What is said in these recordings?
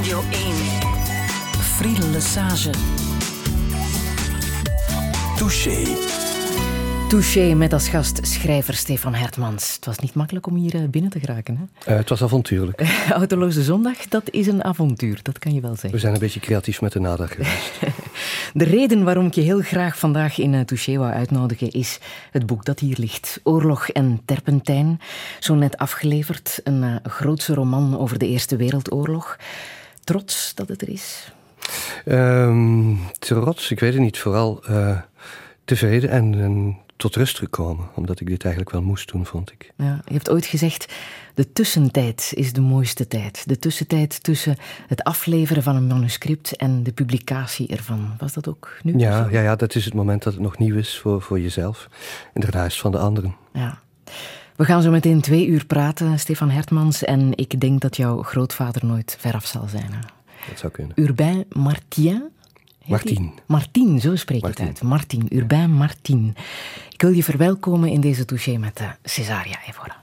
Radio 1. Friedel Lesage. Touché. Touché met als gast schrijver Stefan Hertmans. Het was niet makkelijk om hier eh, binnen te geraken. Hè? Uh, het was avontuurlijk. Autoloze zondag, dat is een avontuur, dat kan je wel zeggen. We zijn een beetje creatief met de nadag geweest. de reden waarom ik je heel graag vandaag in uh, Touché wou uitnodigen is het boek dat hier ligt. Oorlog en Terpentijn. Zo net afgeleverd. Een uh, grootse roman over de Eerste Wereldoorlog. Trots dat het er is? Um, trots, ik weet het niet. Vooral tevreden en, en tot rust gekomen, omdat ik dit eigenlijk wel moest doen, vond ik. Ja, je hebt ooit gezegd, de tussentijd is de mooiste tijd. De tussentijd tussen het afleveren van een manuscript en de publicatie ervan. Was dat ook nu? Ja, ja, ja dat is het moment dat het nog nieuw is voor, voor jezelf en de van de anderen. Ja. We gaan zo meteen twee uur praten, Stefan Hertmans, en ik denk dat jouw grootvader nooit veraf zal zijn. Dat zou kunnen. Urbain Martien, Martin. Martin, zo spreek je het uit. Martin, Urbain Martin. Ik wil je verwelkomen in deze touché met de Cesaria Evora.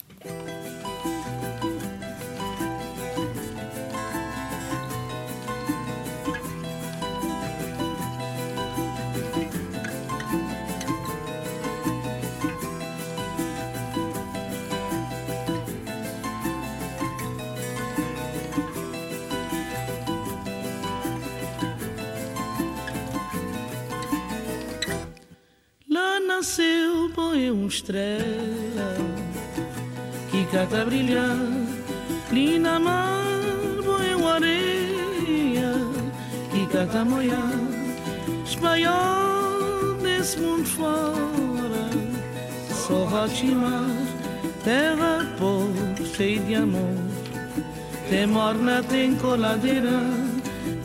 Nasceu, põe uma estrela que cata brilhar, ali na mar, põe uma areia que cata moiar, espanhol desse mundo fora, só rotimar, terra pobre, cheia de amor, tem morna, tem coladeira,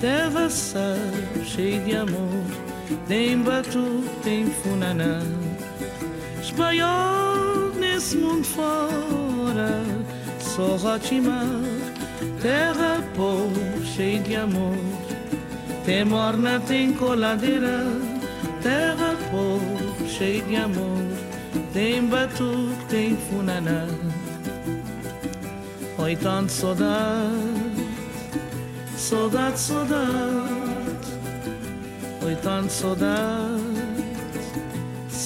terra sal, cheia de amor, tem batu, tem funanã espanhol nesse mundo fora, só Rotimar, terra pobre, cheia de amor. Tem morna, tem coladeira, terra pobre, cheia de amor. Tem batuque, tem funaná. Oi, tanto saudade, saudade, saudade. Oi, tanto saudade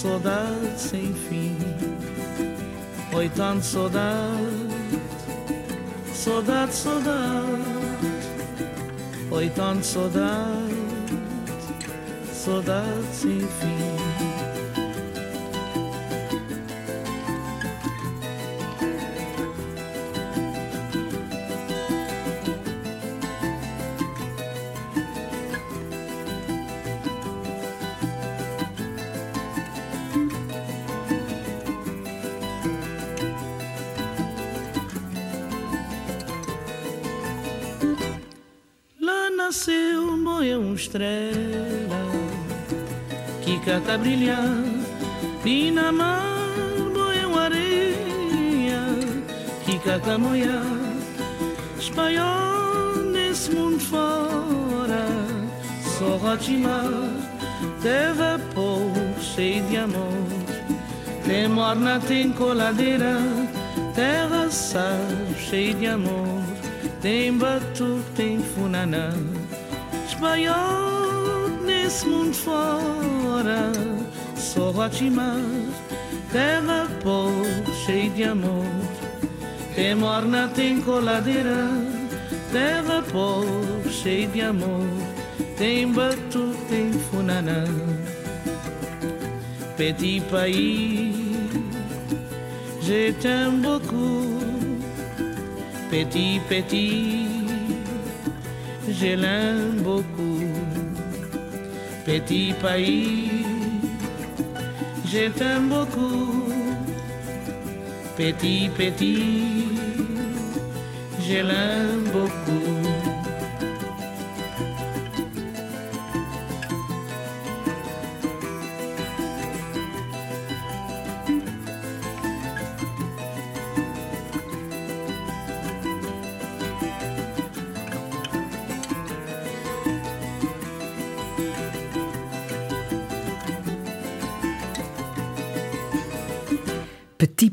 saudade sem fim. Oi, tanto saudade, saudade, saudade. Oi, tanto saudade, saudade sem fim. Nasceu boia uma estrela que cata brilhar e na mar uma areia que cata moiar espanhol nesse mundo fora só rotimar terra pobre cheia de amor. Tem morna tem coladeira terra sal cheia de amor. Tem batuque, tem funaná Espanhol nesse mundo fora. Só Rotimar Terra pobre, cheia de amor. Tem morna, tem coladeira Terra pobre, cheia de amor. Tem batuque, tem funaná Petit pays Je t'aime beaucoup. Petit, petit, je l'aime beaucoup. Petit pays, je t'aime beaucoup. Petit, petit, je l'aime beaucoup.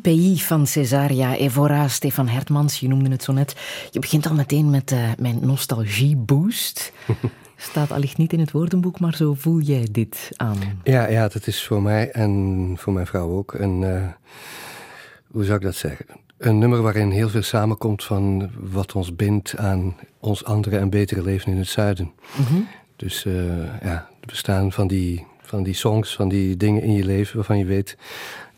Pays van Cesaria Evora, Stefan Hertmans, je noemde het zo net. Je begint al meteen met uh, mijn nostalgie-boost. Staat allicht niet in het woordenboek, maar zo voel jij dit aan. Ja, ja dat is voor mij en voor mijn vrouw ook een, uh, hoe zou ik dat zeggen? Een nummer waarin heel veel samenkomt van wat ons bindt aan ons andere en betere leven in het zuiden. Mm -hmm. Dus uh, ja, het bestaan van die, van die songs, van die dingen in je leven waarvan je weet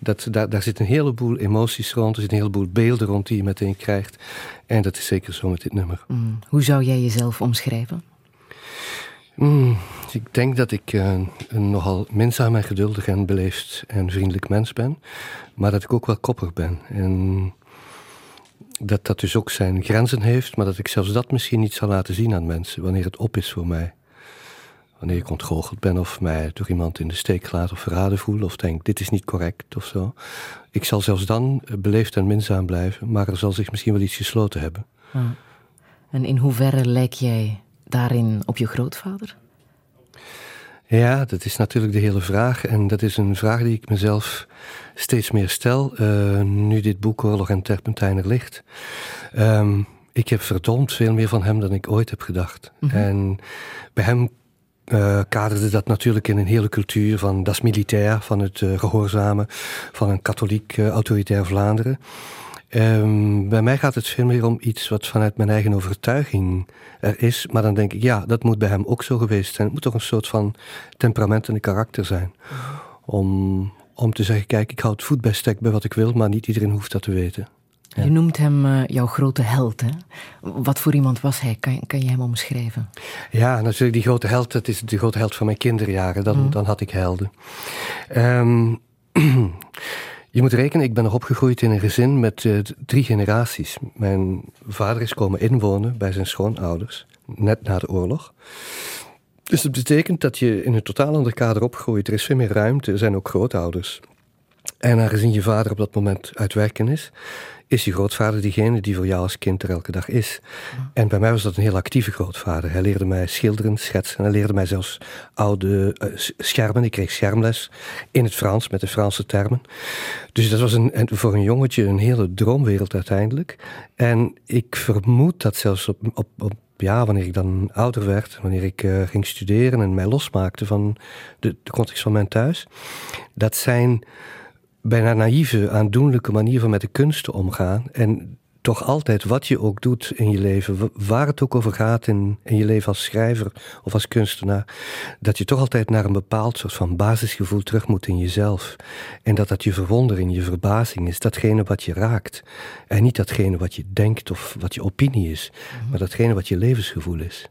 dat, daar, daar zit een heleboel emoties rond, er zit een heleboel beelden rond die je meteen krijgt. En dat is zeker zo met dit nummer. Mm. Hoe zou jij jezelf omschrijven? Mm, ik denk dat ik uh, een nogal minzaam en geduldig en beleefd en vriendelijk mens ben. Maar dat ik ook wel koppig ben. En dat dat dus ook zijn grenzen heeft, maar dat ik zelfs dat misschien niet zal laten zien aan mensen wanneer het op is voor mij. Wanneer ik ontgoocheld ben of mij door iemand in de steek laat of verraden voel of denk dit is niet correct of zo. Ik zal zelfs dan beleefd en minzaam blijven, maar er zal zich misschien wel iets gesloten hebben. Ah. En in hoeverre lijk jij daarin op je grootvader? Ja, dat is natuurlijk de hele vraag. En dat is een vraag die ik mezelf steeds meer stel, uh, nu dit boek Oorlog en Terpentijn er ligt. Um, ik heb verdomd veel meer van hem dan ik ooit heb gedacht. Mm -hmm. En bij hem uh, kaderde dat natuurlijk in een hele cultuur van das militair, van het uh, gehoorzamen van een katholiek uh, autoritair Vlaanderen. Um, bij mij gaat het veel meer om iets wat vanuit mijn eigen overtuiging er is. Maar dan denk ik, ja, dat moet bij hem ook zo geweest zijn. Het moet toch een soort van temperament en karakter zijn. Om, om te zeggen, kijk, ik houd voet bij stek bij wat ik wil, maar niet iedereen hoeft dat te weten. Ja. Je noemt hem uh, jouw grote held. Hè? Wat voor iemand was hij? Kan, kan je hem omschrijven? Ja, natuurlijk die grote held. Dat is de grote held van mijn kinderjaren. Dan, mm. dan had ik helden. Um, je moet rekenen, ik ben nog opgegroeid in een gezin met uh, drie generaties. Mijn vader is komen inwonen bij zijn schoonouders, net na de oorlog. Dus dat betekent dat je in een totaal ander kader opgroeit. Er is veel meer ruimte, er zijn ook grootouders. En aangezien je vader op dat moment uit werken is, is je grootvader diegene die voor jou als kind er elke dag is. En bij mij was dat een heel actieve grootvader. Hij leerde mij schilderen, schetsen. Hij leerde mij zelfs oude uh, schermen. Ik kreeg schermles in het Frans met de Franse termen. Dus dat was een, voor een jongetje een hele droomwereld uiteindelijk. En ik vermoed dat zelfs op, op, op ja, wanneer ik dan ouder werd, wanneer ik uh, ging studeren en mij losmaakte van de, de context van mijn thuis, dat zijn bijna naïeve, aandoenlijke manier van met de kunst te omgaan. En toch altijd, wat je ook doet in je leven, waar het ook over gaat in, in je leven als schrijver of als kunstenaar, dat je toch altijd naar een bepaald soort van basisgevoel terug moet in jezelf. En dat dat je verwondering, je verbazing is, datgene wat je raakt. En niet datgene wat je denkt of wat je opinie is, mm-hmm. maar datgene wat je levensgevoel is.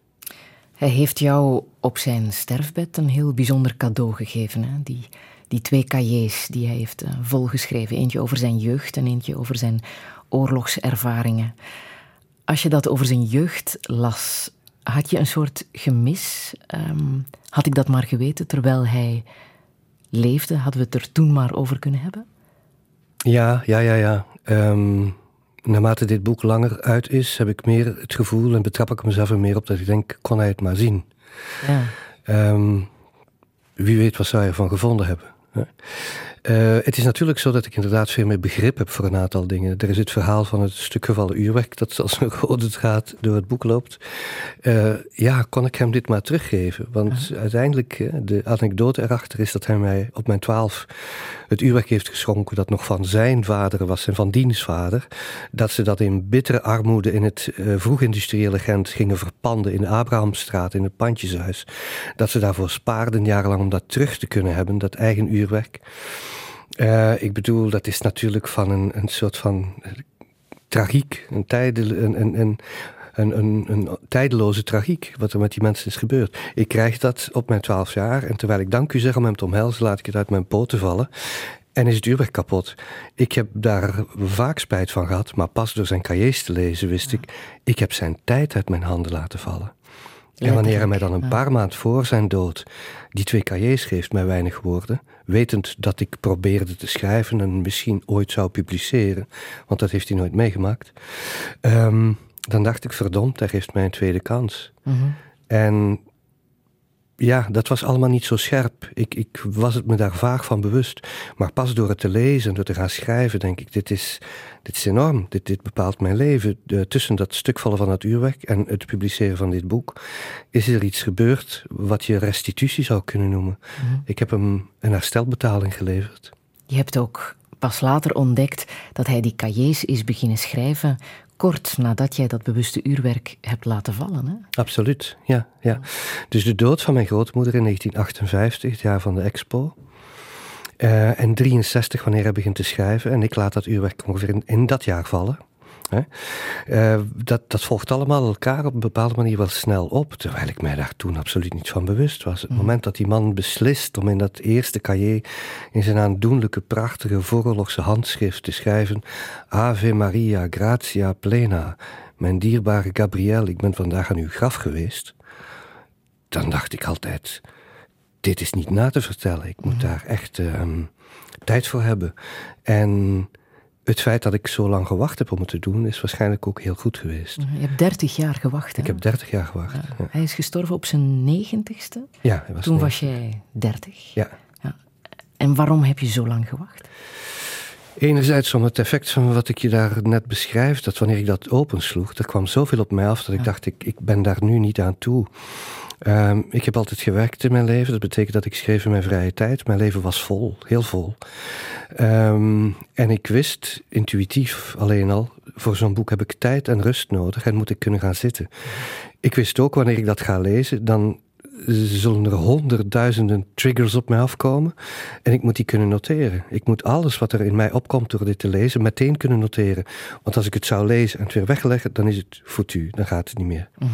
Hij heeft jou op zijn sterfbed een heel bijzonder cadeau gegeven, hè? die die twee cahiers die hij heeft uh, volgeschreven. Eentje over zijn jeugd en eentje over zijn oorlogservaringen. Als je dat over zijn jeugd las, had je een soort gemis? Um, had ik dat maar geweten terwijl hij leefde? Hadden we het er toen maar over kunnen hebben? Ja, ja, ja, ja. Um, naarmate dit boek langer uit is, heb ik meer het gevoel en betrap ik mezelf er meer op dat ik denk, kon hij het maar zien. Ja. Um, wie weet wat zou hij ervan gevonden hebben. Uh, het is natuurlijk zo dat ik inderdaad veel meer begrip heb voor een aantal dingen. Er is het verhaal van het stuk gevallen uurwerk dat als een rode draad door het boek loopt. Uh, ja, kon ik hem dit maar teruggeven? Want uiteindelijk, de anekdote erachter is dat hij mij op mijn twaalf het uurwerk heeft geschonken dat nog van zijn vader was en van diens vader. Dat ze dat in bittere armoede in het uh, vroeg-industriële Gent gingen verpanden in de Abrahamstraat, in het pandjeshuis. Dat ze daarvoor spaarden jarenlang om dat terug te kunnen hebben, dat eigen uurwerk. Uh, ik bedoel, dat is natuurlijk van een, een soort van tragiek, een, tijdel, een, een, een, een, een tijdeloze tragiek, wat er met die mensen is gebeurd. Ik krijg dat op mijn twaalf jaar en terwijl ik dank u zeg om hem te omhelzen, laat ik het uit mijn poten vallen. En is het uurwerk kapot. Ik heb daar vaak spijt van gehad, maar pas door zijn cahiers te lezen wist ik, ik heb zijn tijd uit mijn handen laten vallen. En wanneer hij mij dan een paar maanden voor zijn dood die twee cahiers geeft, mij weinig woorden, wetend dat ik probeerde te schrijven en misschien ooit zou publiceren, want dat heeft hij nooit meegemaakt, um, dan dacht ik, verdomd, geeft mij een tweede kans. Mm -hmm. En ja, dat was allemaal niet zo scherp. Ik, ik was het me daar vaag van bewust. Maar pas door het te lezen en door te gaan schrijven, denk ik, dit is, dit is enorm. Dit, dit bepaalt mijn leven. De, tussen dat stuk vallen van het uurwerk en het publiceren van dit boek is er iets gebeurd wat je restitutie zou kunnen noemen. Mhm. Ik heb hem een herstelbetaling geleverd. Je hebt ook pas later ontdekt dat hij die cahiers is beginnen schrijven kort nadat jij dat bewuste uurwerk hebt laten vallen. Hè? Absoluut, ja, ja. Dus de dood van mijn grootmoeder in 1958, het jaar van de expo. Uh, en 63 wanneer hij begint te schrijven. En ik laat dat uurwerk ongeveer in, in dat jaar vallen. Uh, dat, dat volgt allemaal elkaar op een bepaalde manier wel snel op, terwijl ik mij daar toen absoluut niet van bewust was. Het mm. moment dat die man beslist om in dat eerste cahier in zijn aandoenlijke, prachtige vooroorlogse handschrift te schrijven Ave Maria, gratia plena, mijn dierbare Gabriel, ik ben vandaag aan uw graf geweest, dan dacht ik altijd, dit is niet na te vertellen. Ik moet mm. daar echt uh, tijd voor hebben. En het feit dat ik zo lang gewacht heb om het te doen, is waarschijnlijk ook heel goed geweest. Je hebt 30 jaar gewacht. Hè? Ik heb 30 jaar gewacht. Ja. Hij is gestorven op zijn negentigste. Ja, hij was Toen was jij 30. Ja. ja. En waarom heb je zo lang gewacht? Enerzijds om het effect van wat ik je daar net beschrijf, dat wanneer ik dat opensloeg, er kwam zoveel op mij af dat ik dacht, ik, ik ben daar nu niet aan toe. Ehm, ik heb altijd gewerkt in mijn leven. Dat betekent dat ik schreef in mijn vrije tijd. Mijn leven was vol, heel vol. Ehm, en ik wist intuïtief alleen al, voor zo'n boek heb ik tijd en rust nodig en moet ik kunnen gaan zitten. Ik wist ook wanneer ik dat ga lezen, dan zullen er honderdduizenden triggers op mij afkomen. En ik moet die kunnen noteren. Ik moet alles wat er in mij opkomt door dit te lezen, meteen kunnen noteren. Want als ik het zou lezen en het weer wegleggen, dan is het foutu. Dan gaat het niet meer. Mhm.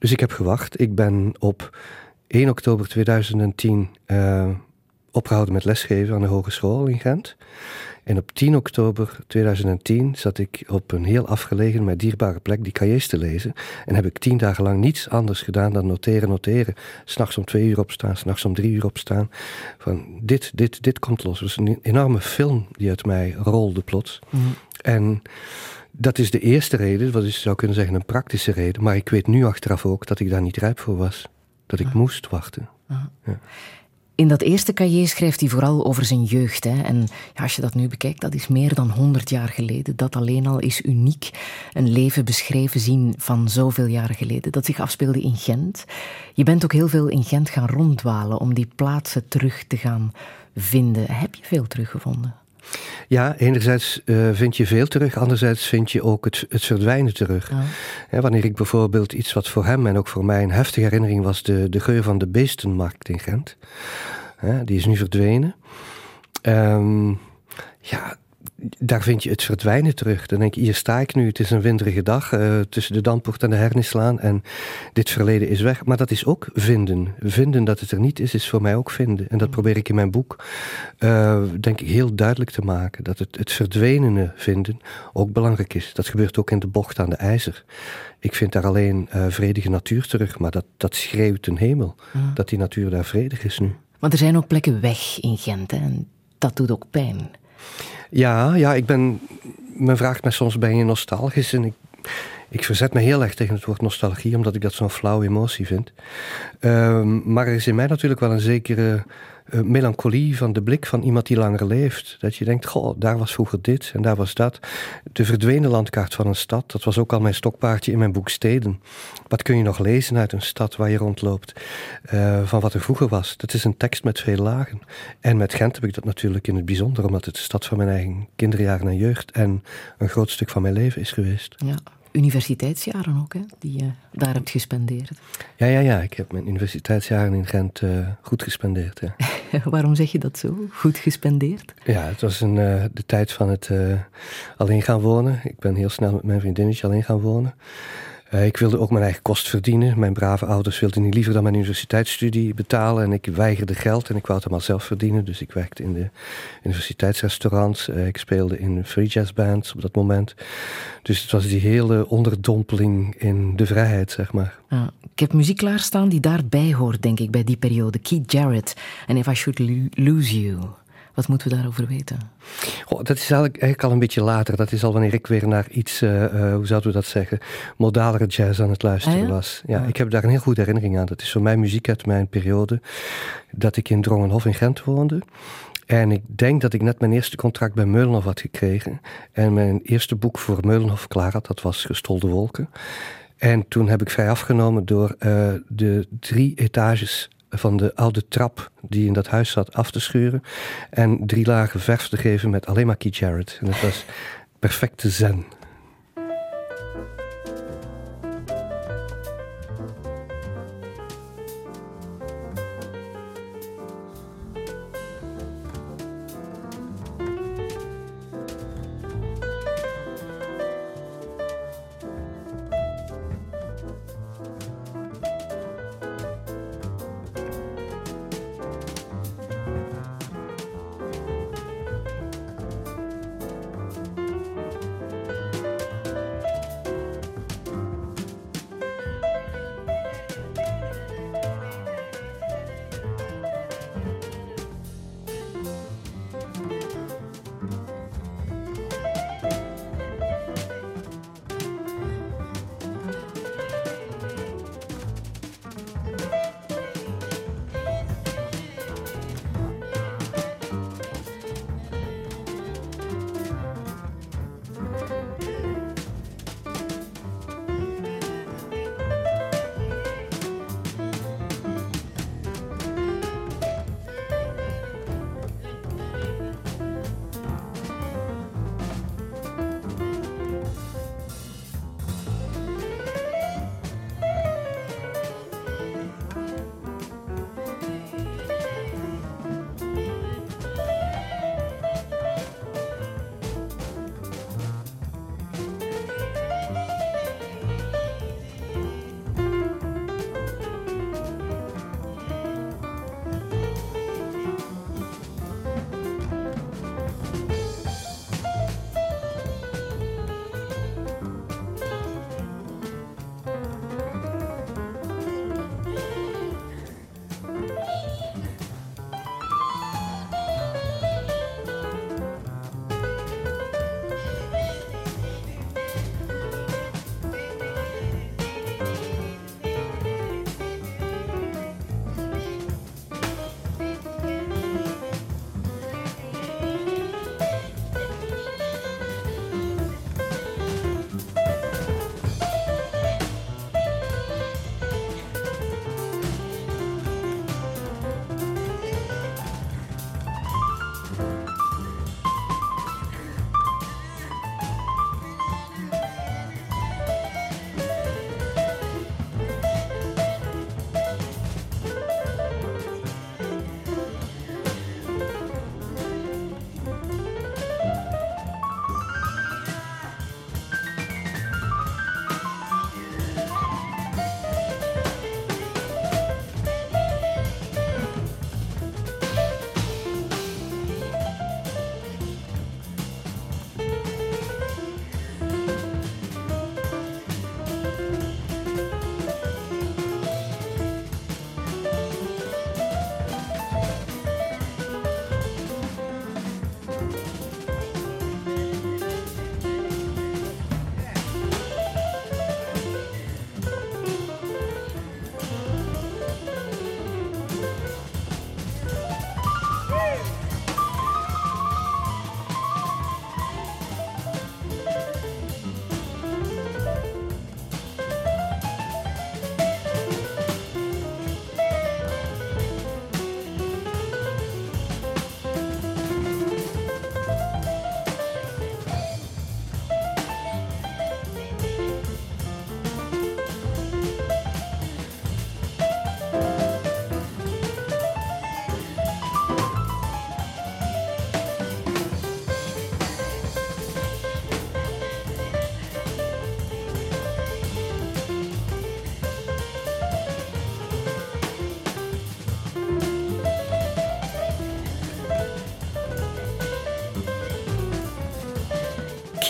Dus ik heb gewacht. Ik ben op 1 oktober 2010 uh, eh, opgehouden met lesgeven aan de hogeschool in Gent. En op 10 oktober 2010 zat ik op een heel afgelegen, maar dierbare plek die cahiers te lezen. En heb ik tien dagen lang niets anders gedaan dan noteren, noteren. S'nachts om twee uur opstaan, s'nachts om drie uur opstaan. Van dit, dit, dit komt los. Het was een enorme film die uit mij rolde plots. Mhm. En dat is de eerste reden, wat je zou kunnen zeggen een praktische reden. Maar ik weet nu achteraf ook dat ik daar niet rijp voor was. Dat ik ah. moest wachten. Ah. Ja. In dat eerste cahier schrijft hij vooral over zijn jeugd. Hè. En ja, als je dat nu bekijkt, dat is meer dan 100 jaar geleden. Dat alleen al is uniek. Een leven beschreven zien van zoveel jaren geleden. Dat zich afspeelde in Gent. Je bent ook heel veel in Gent gaan ronddwalen om die plaatsen terug te gaan vinden. Heb je veel teruggevonden? Ja, enerzijds uh, vind je veel terug, anderzijds vind je ook het, het verdwijnen terug. wanneer ik bijvoorbeeld iets wat voor hem en ook voor mij een heftige herinnering was, de, de geur van de beestenmarkt in Gent. die is nu verdwenen. Um, ja, daar vind je het verdwijnen terug. Dan denk je, hier sta ik nu, het is een winderige dag uh, tussen de Dampoort en de Hernislaan en dit verleden is weg. Maar dat is ook vinden. Vinden dat het er niet is, is voor mij ook vinden. En dat mm. probeer ik in mijn boek, uh, denk ik, heel duidelijk te maken. Dat het, het verdwenene vinden ook belangrijk is. Dat gebeurt ook in de bocht aan de ijzer. Ik vind daar alleen uh, vredige natuur terug, maar dat, dat schreeuwt een hemel. Mm. Dat die natuur daar vredig is nu. Maar er zijn ook plekken weg in Gent hè? en dat doet ook pijn. Ja, ja, ik ben. Men vraagt me soms: ben je nostalgisch? En ik, ik verzet me heel erg tegen het woord nostalgie, omdat ik dat zo'n flauwe emotie vind. Um, maar er is in mij natuurlijk wel een zekere uh, melancholie van de blik van iemand die langer leeft. Dat je denkt, goh, daar was vroeger dit en daar was dat. De verdwenen landkaart van een stad, dat was ook al mijn stokpaardje in mijn boek Steden. Wat kun je nog lezen uit een stad waar je rondloopt uh, van wat er vroeger was? Dat is een tekst met veel lagen. En met Gent heb ik dat natuurlijk in het bijzonder, omdat het de stad van mijn eigen kinderjaren en jeugd en een groot stuk van mijn leven is geweest. Ja, universiteitsjaren ook, hè, die je daar hebt gespendeerd. Ja, ja, ja. Ik heb mijn universiteitsjaren in Gent uh, goed gespendeerd. Ja. Waarom zeg je dat zo? Goed gespendeerd? Ja, het was een, uh, de tijd van het uh, alleen gaan wonen. Ik ben heel snel met mijn vriendinnetje alleen gaan wonen. Uh, ik wilde ook mijn eigen kost verdienen. Mijn brave ouders wilden niet liever dan mijn universiteitsstudie betalen. En ik weigerde geld en ik wou het allemaal zelf verdienen. Dus ik werkte in de universiteitsrestaurants. Uh, ik speelde in free jazz bands op dat moment. Dus het was die hele onderdompeling in de vrijheid, zeg maar. Ja, ik heb muziek klaarstaan die daarbij hoort, denk ik, bij die periode. Keith Jarrett en If I Should Lose You. Wat moeten we daarover weten? Oh, dat is eigenlijk, eigenlijk, al een beetje later. Dat is al wanneer ik weer naar iets, uh, uh, hoe zouden we dat zeggen, modalere jazz aan het luisteren ah, ja? was. Ja, Ik heb daar een heel goede herinnering aan. Dat is voor mij muziek uit mijn periode dat ik in Drongenhof in Gent woonde. En ik denk dat ik net mijn eerste contract bij Meulenhof had gekregen. En mijn eerste boek voor Meulenhof klaar had, dat was Gestolde Wolken. En toen heb ik vrij afgenomen door uh, de drie etages van de oude trap die in dat huis zat af te schuren. En drie lagen verf te geven met alleen maar Keith Jarrett. En dat was perfecte zen.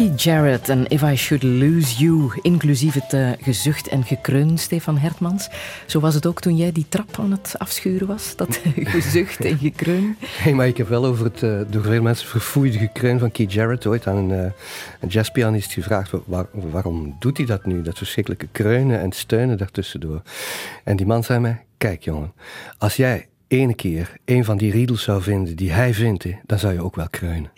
Keith Jarrett en If I Should Lose You, inclusief het uh, gezucht en gekreun, Stefan Hertmans. Zo was het ook toen jij die trap aan het afschuren was, dat gezucht en gekreun. Hey, maar ik heb wel over het uh, door veel mensen verfoeide gekreun van Keith Jarrett ooit aan een, uh, een jazzpianist gevraagd. Waar, waarom doet hij dat nu? Dat verschrikkelijke kreunen en steunen daartussendoor. En die man zei mij, kijk jongen, als jij ene keer een van die riedels zou vinden die hij vindt, dan zou je ook wel kreunen.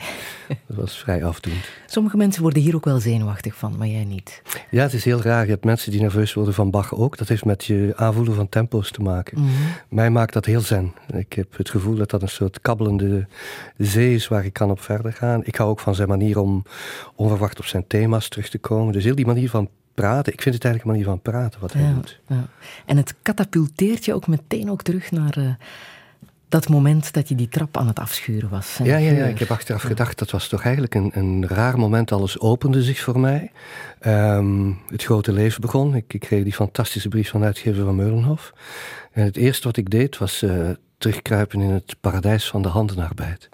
Dat was vrij afdoend. Sommige mensen worden hier ook wel zenuwachtig van, maar jij niet. Ja, het is heel raar. Je hebt mensen die nerveus worden van Bach ook. Dat heeft met je aanvoelen van tempo's te maken. Mm Mij maakt dat heel zen. Ik heb het gevoel dat dat een soort kabbelende zee is waar ik kan op verder gaan. Ik hou ook van zijn manier om onverwacht op zijn thema's terug te komen. Dus heel die manier van praten. Ik vind het eigenlijk een manier van praten wat hij doet. Ja. En het katapulteert je ook meteen ook terug naar uh, dat moment dat je die trap aan het afschuren was. Ja, ja, ja, ik heb achteraf gedacht, dat was toch eigenlijk een, een raar moment. Alles opende zich voor mij. Um, het grote leven begon. Ik, ik, kreeg die fantastische brief van uitgever van Meulenhof. En het eerste wat ik deed was uh, terugkruipen in het paradijs van de handenarbeid.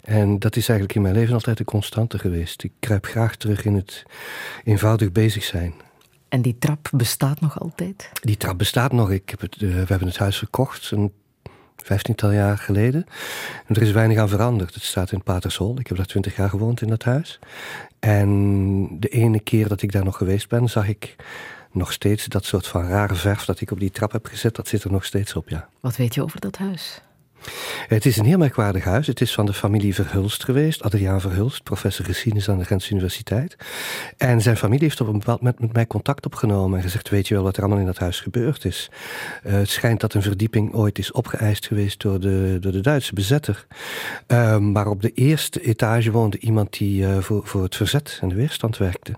En dat is eigenlijk in mijn leven altijd een constante geweest. Ik kruip graag terug in het eenvoudig bezig zijn. En die trap bestaat nog altijd? Die trap bestaat nog. Ik heb het, uh, we hebben het huis verkocht een vijftiental jaar geleden. En er is weinig aan veranderd. Het staat in Patershol. Ik heb daar twintig jaar gewoond in dat huis. En de ene keer dat ik daar nog geweest ben, zag ik nog steeds dat soort van rare verf dat ik op die trap heb gezet. Dat zit er nog steeds op, ja. Wat weet je over dat huis? Het is een heel merkwaardig huis. Het is van de familie Verhulst geweest. Adriaan Verhulst, professor geschiedenis aan de Gentse Universiteit. En zijn familie heeft op een bepaald moment met mij contact opgenomen en gezegd: Weet je wel wat er allemaal in dat huis gebeurd is? Uh, het schijnt dat een verdieping ooit is opgeëist geweest door de, door de Duitse bezetter. Uh, maar op de eerste etage woonde iemand die uh, voor, voor het verzet en de weerstand werkte.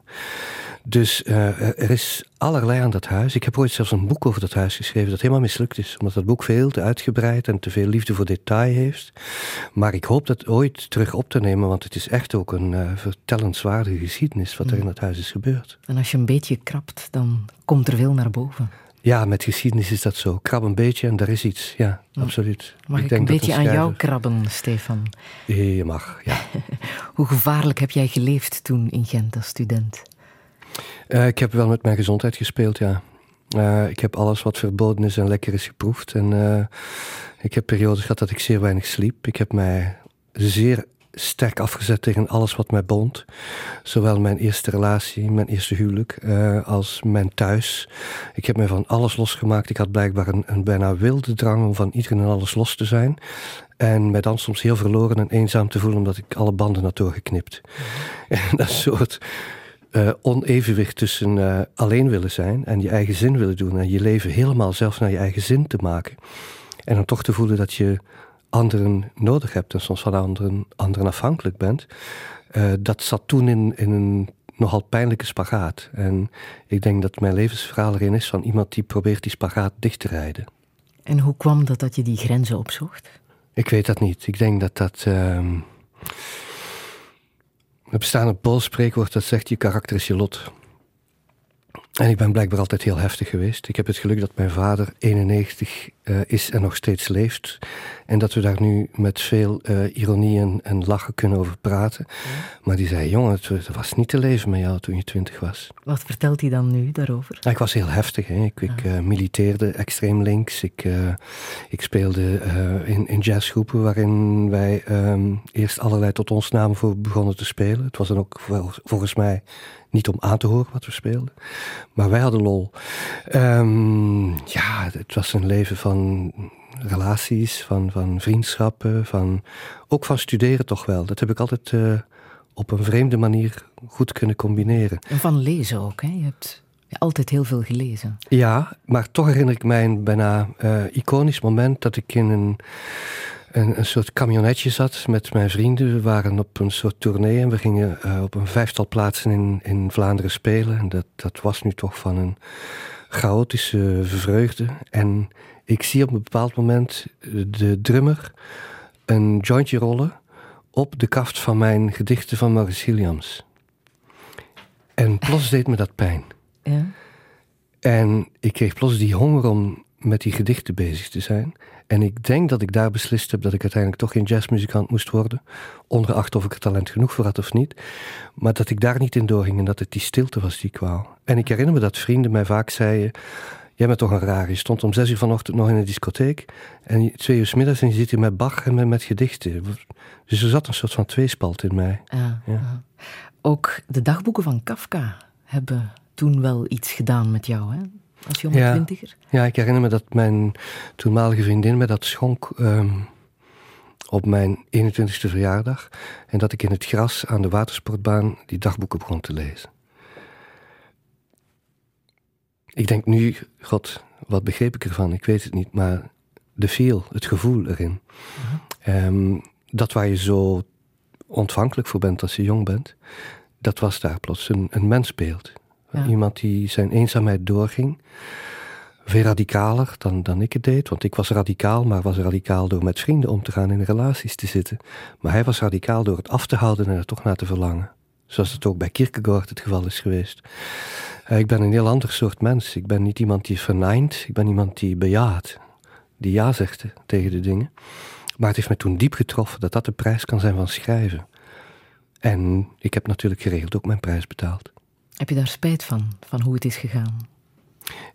Dus uh, er is allerlei aan dat huis. Ik heb ooit zelfs een boek over dat huis geschreven dat helemaal mislukt is. Omdat dat boek veel te uitgebreid en te veel liefde voor detail heeft. Maar ik hoop dat ooit terug op te nemen, want het is echt ook een uh, vertellenswaardige geschiedenis wat er in dat huis is gebeurd. En als je een beetje krabt, dan komt er veel naar boven. Ja, met geschiedenis is dat zo. Krab een beetje en daar is iets. Ja, absoluut. Mag ik, ik een beetje aan jou krabben, Stefan? Je mag, ja. Hoe gevaarlijk heb jij geleefd toen in Gent als student? Uh, ik heb wel met mijn gezondheid gespeeld, ja. Uh, ik heb alles wat verboden is en lekker is geproefd. En uh, ik heb periodes gehad dat ik zeer weinig sliep. Ik heb mij zeer sterk afgezet tegen alles wat mij bond. Zowel mijn eerste relatie, mijn eerste huwelijk, uh, als mijn thuis. Ik heb me van alles losgemaakt. Ik had blijkbaar een, een bijna wilde drang om van iedereen en alles los te zijn. En mij dan soms heel verloren en eenzaam te voelen omdat ik alle banden had doorgeknipt. Mm. En dat soort uh, onevenwicht tussen uh, alleen willen zijn en je eigen zin willen doen en je leven helemaal zelf naar je eigen zin te maken. En dan toch te voelen dat je anderen nodig hebt en soms van anderen, anderen afhankelijk bent. Uh, dat zat toen in, in een nogal pijnlijke spagaat. En ik denk dat mijn levensverhaal erin is van iemand die probeert die spagaat dicht te rijden. En hoe kwam dat dat je die grenzen opzocht? Ik weet dat niet. Ik denk dat dat. Uh, er bestaat een Pools spreekwoord dat zegt: je karakter is je lot. En ik ben blijkbaar altijd heel heftig geweest. Ik heb het geluk dat mijn vader 91 uh, is en nog steeds leeft. En dat we daar nu met veel uh, ironie en, en, lachen kunnen over praten. Ja. Maar die zei, jongen, het, was niet te leven met jou toen je twintig was. Wat vertelt hij dan nu daarover? Ja, ik was heel heftig. Hè. Ik, ja. ik uh, militeerde extreem links. Ik, ik speelde in, in jazzgroepen waarin wij um, eerst allerlei tot ons namen voor begonnen te spelen. Het was dan ook volgens mij niet om aan te horen wat we speelden. Maar wij hadden lol. Um, ja, het was een leven van relaties, van, van vriendschappen, van, ook van studeren toch wel. Dat heb ik altijd uh, op een vreemde manier goed kunnen combineren. En van lezen ook, hè? Je hebt altijd heel veel gelezen. Ja, maar toch herinner ik mij een bijna uh, iconisch moment dat ik in een een, een soort camionetje zat met mijn vrienden. We waren op een soort tournee en we gingen uh, op een vijftal plaatsen in, in Vlaanderen spelen. En dat, dat was nu toch van een chaotische vreugde. En ik zie op een bepaald moment de drummer een jointje rollen op de kaft van mijn gedichten van Maurice Williams. En plots deed me dat pijn. Ja. En ik kreeg plots die honger om met die gedichten bezig te zijn. En ik denk dat ik daar beslist heb dat ik uiteindelijk toch geen jazzmuzikant moest worden. Ongeacht of ik er talent genoeg voor had of niet. Maar dat ik daar niet in doorging en dat het die stilte was die kwaal. En ik herinner me dat vrienden mij vaak zeiden... Jij bent toch een raar. Je stond om zes uur vanochtend nog in een discotheek. En twee uur s middags en je zit hier met Bach en met, met gedichten. Dus er zat een soort van tweespalt in mij. Ja, ja. Ook de dagboeken van Kafka hebben toen wel iets gedaan met jou, hè? Als jonge ja, twintiger. Ja, ik herinner me dat mijn toenmalige vriendin me dat schonk ehm, op mijn 21ste verjaardag. En dat ik in het gras aan de watersportbaan die dagboeken begon te lezen. Ik denk nu, god, wat begreep ik ervan? Ik weet het niet, maar de feel, het gevoel erin. Ehm, dat waar je zo ontvankelijk voor bent als je jong bent, dat was daar plots een, een mensbeeld. Iemand die zijn eenzaamheid doorging. Veel radicaler dan, dan ik het deed. Want ik was radicaal, maar was radicaal door met vrienden om te gaan in relaties te zitten. Maar hij was radicaal door het af te houden en er toch naar te verlangen. Zoals het ook bij Kierkegaard het geval is geweest. Uh, ik ben een heel ander soort mens. Ik ben niet iemand die vernijnt. Ik ben iemand die bejaat. Die ja zegt tegen de dingen. Maar het heeft me toen diep getroffen dat dat de prijs kan zijn van schrijven. En ik heb natuurlijk geregeld ook mijn prijs betaald. Heb je daar spijt van, van hoe het is gegaan?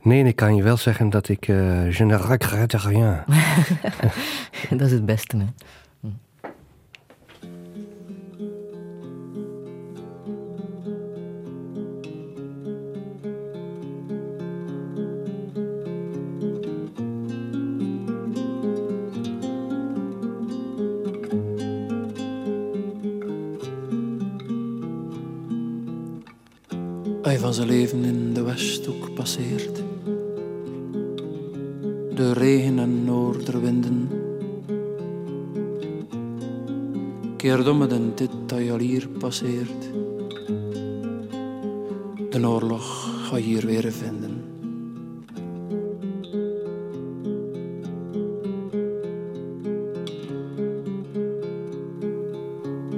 Nee, ik kan je wel zeggen dat ik... Uh, je ne regrette rien. dat is het beste, hè? Van zijn leven in de Westhoek passeert. De regen en noorderwinden. Keer om dit hier passeert. De oorlog ga je hier weer vinden.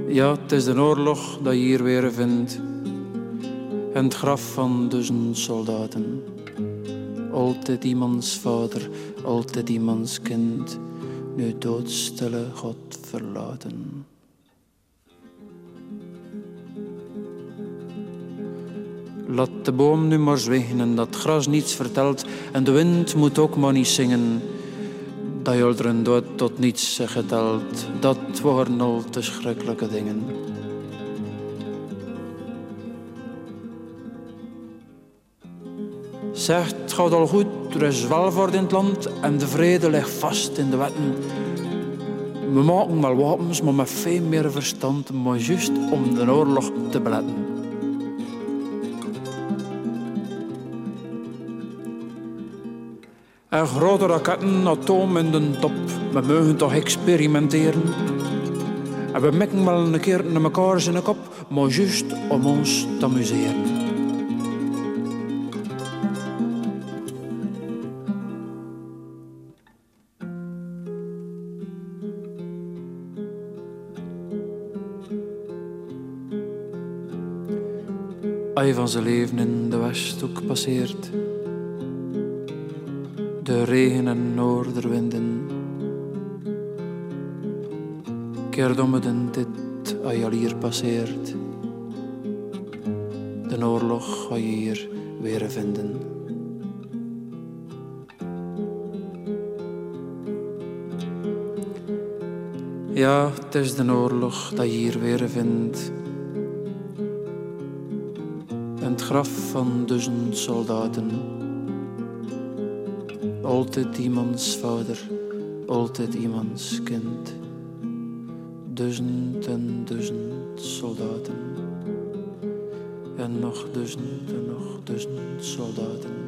Ja, het is de oorlog dat je hier weer vindt en het graf van duizend soldaten. Altijd iemands vader, altijd iemands kind, nu doodstille God verlaten. Laat de boom nu maar zwijgen en dat gras niets vertelt en de wind moet ook maar niet zingen. Dat je dood tot niets geteld, dat waren al te schrikkelijke dingen. Zegt, het gaat al goed, er is welvaart in het land en de vrede ligt vast in de wetten. We maken wel wapens, maar met veel meer verstand, maar juist om de oorlog te beletten. En grote raketten, atoom in de top, we mogen toch experimenteren. En we mikken wel een keer naar in de kop, maar juist om ons te amuseren. Van zijn leven in de Westhoek passeert. De regen en noorderwinden. Keer om het in dit hier passeert. De oorlog ga je hier weer vinden. Ja, het is de oorlog dat je hier weer vindt graf van duizend soldaten. Altijd iemands vader, altijd iemands kind. Duizend en duizend soldaten. En nog duizend en nog duizend soldaten.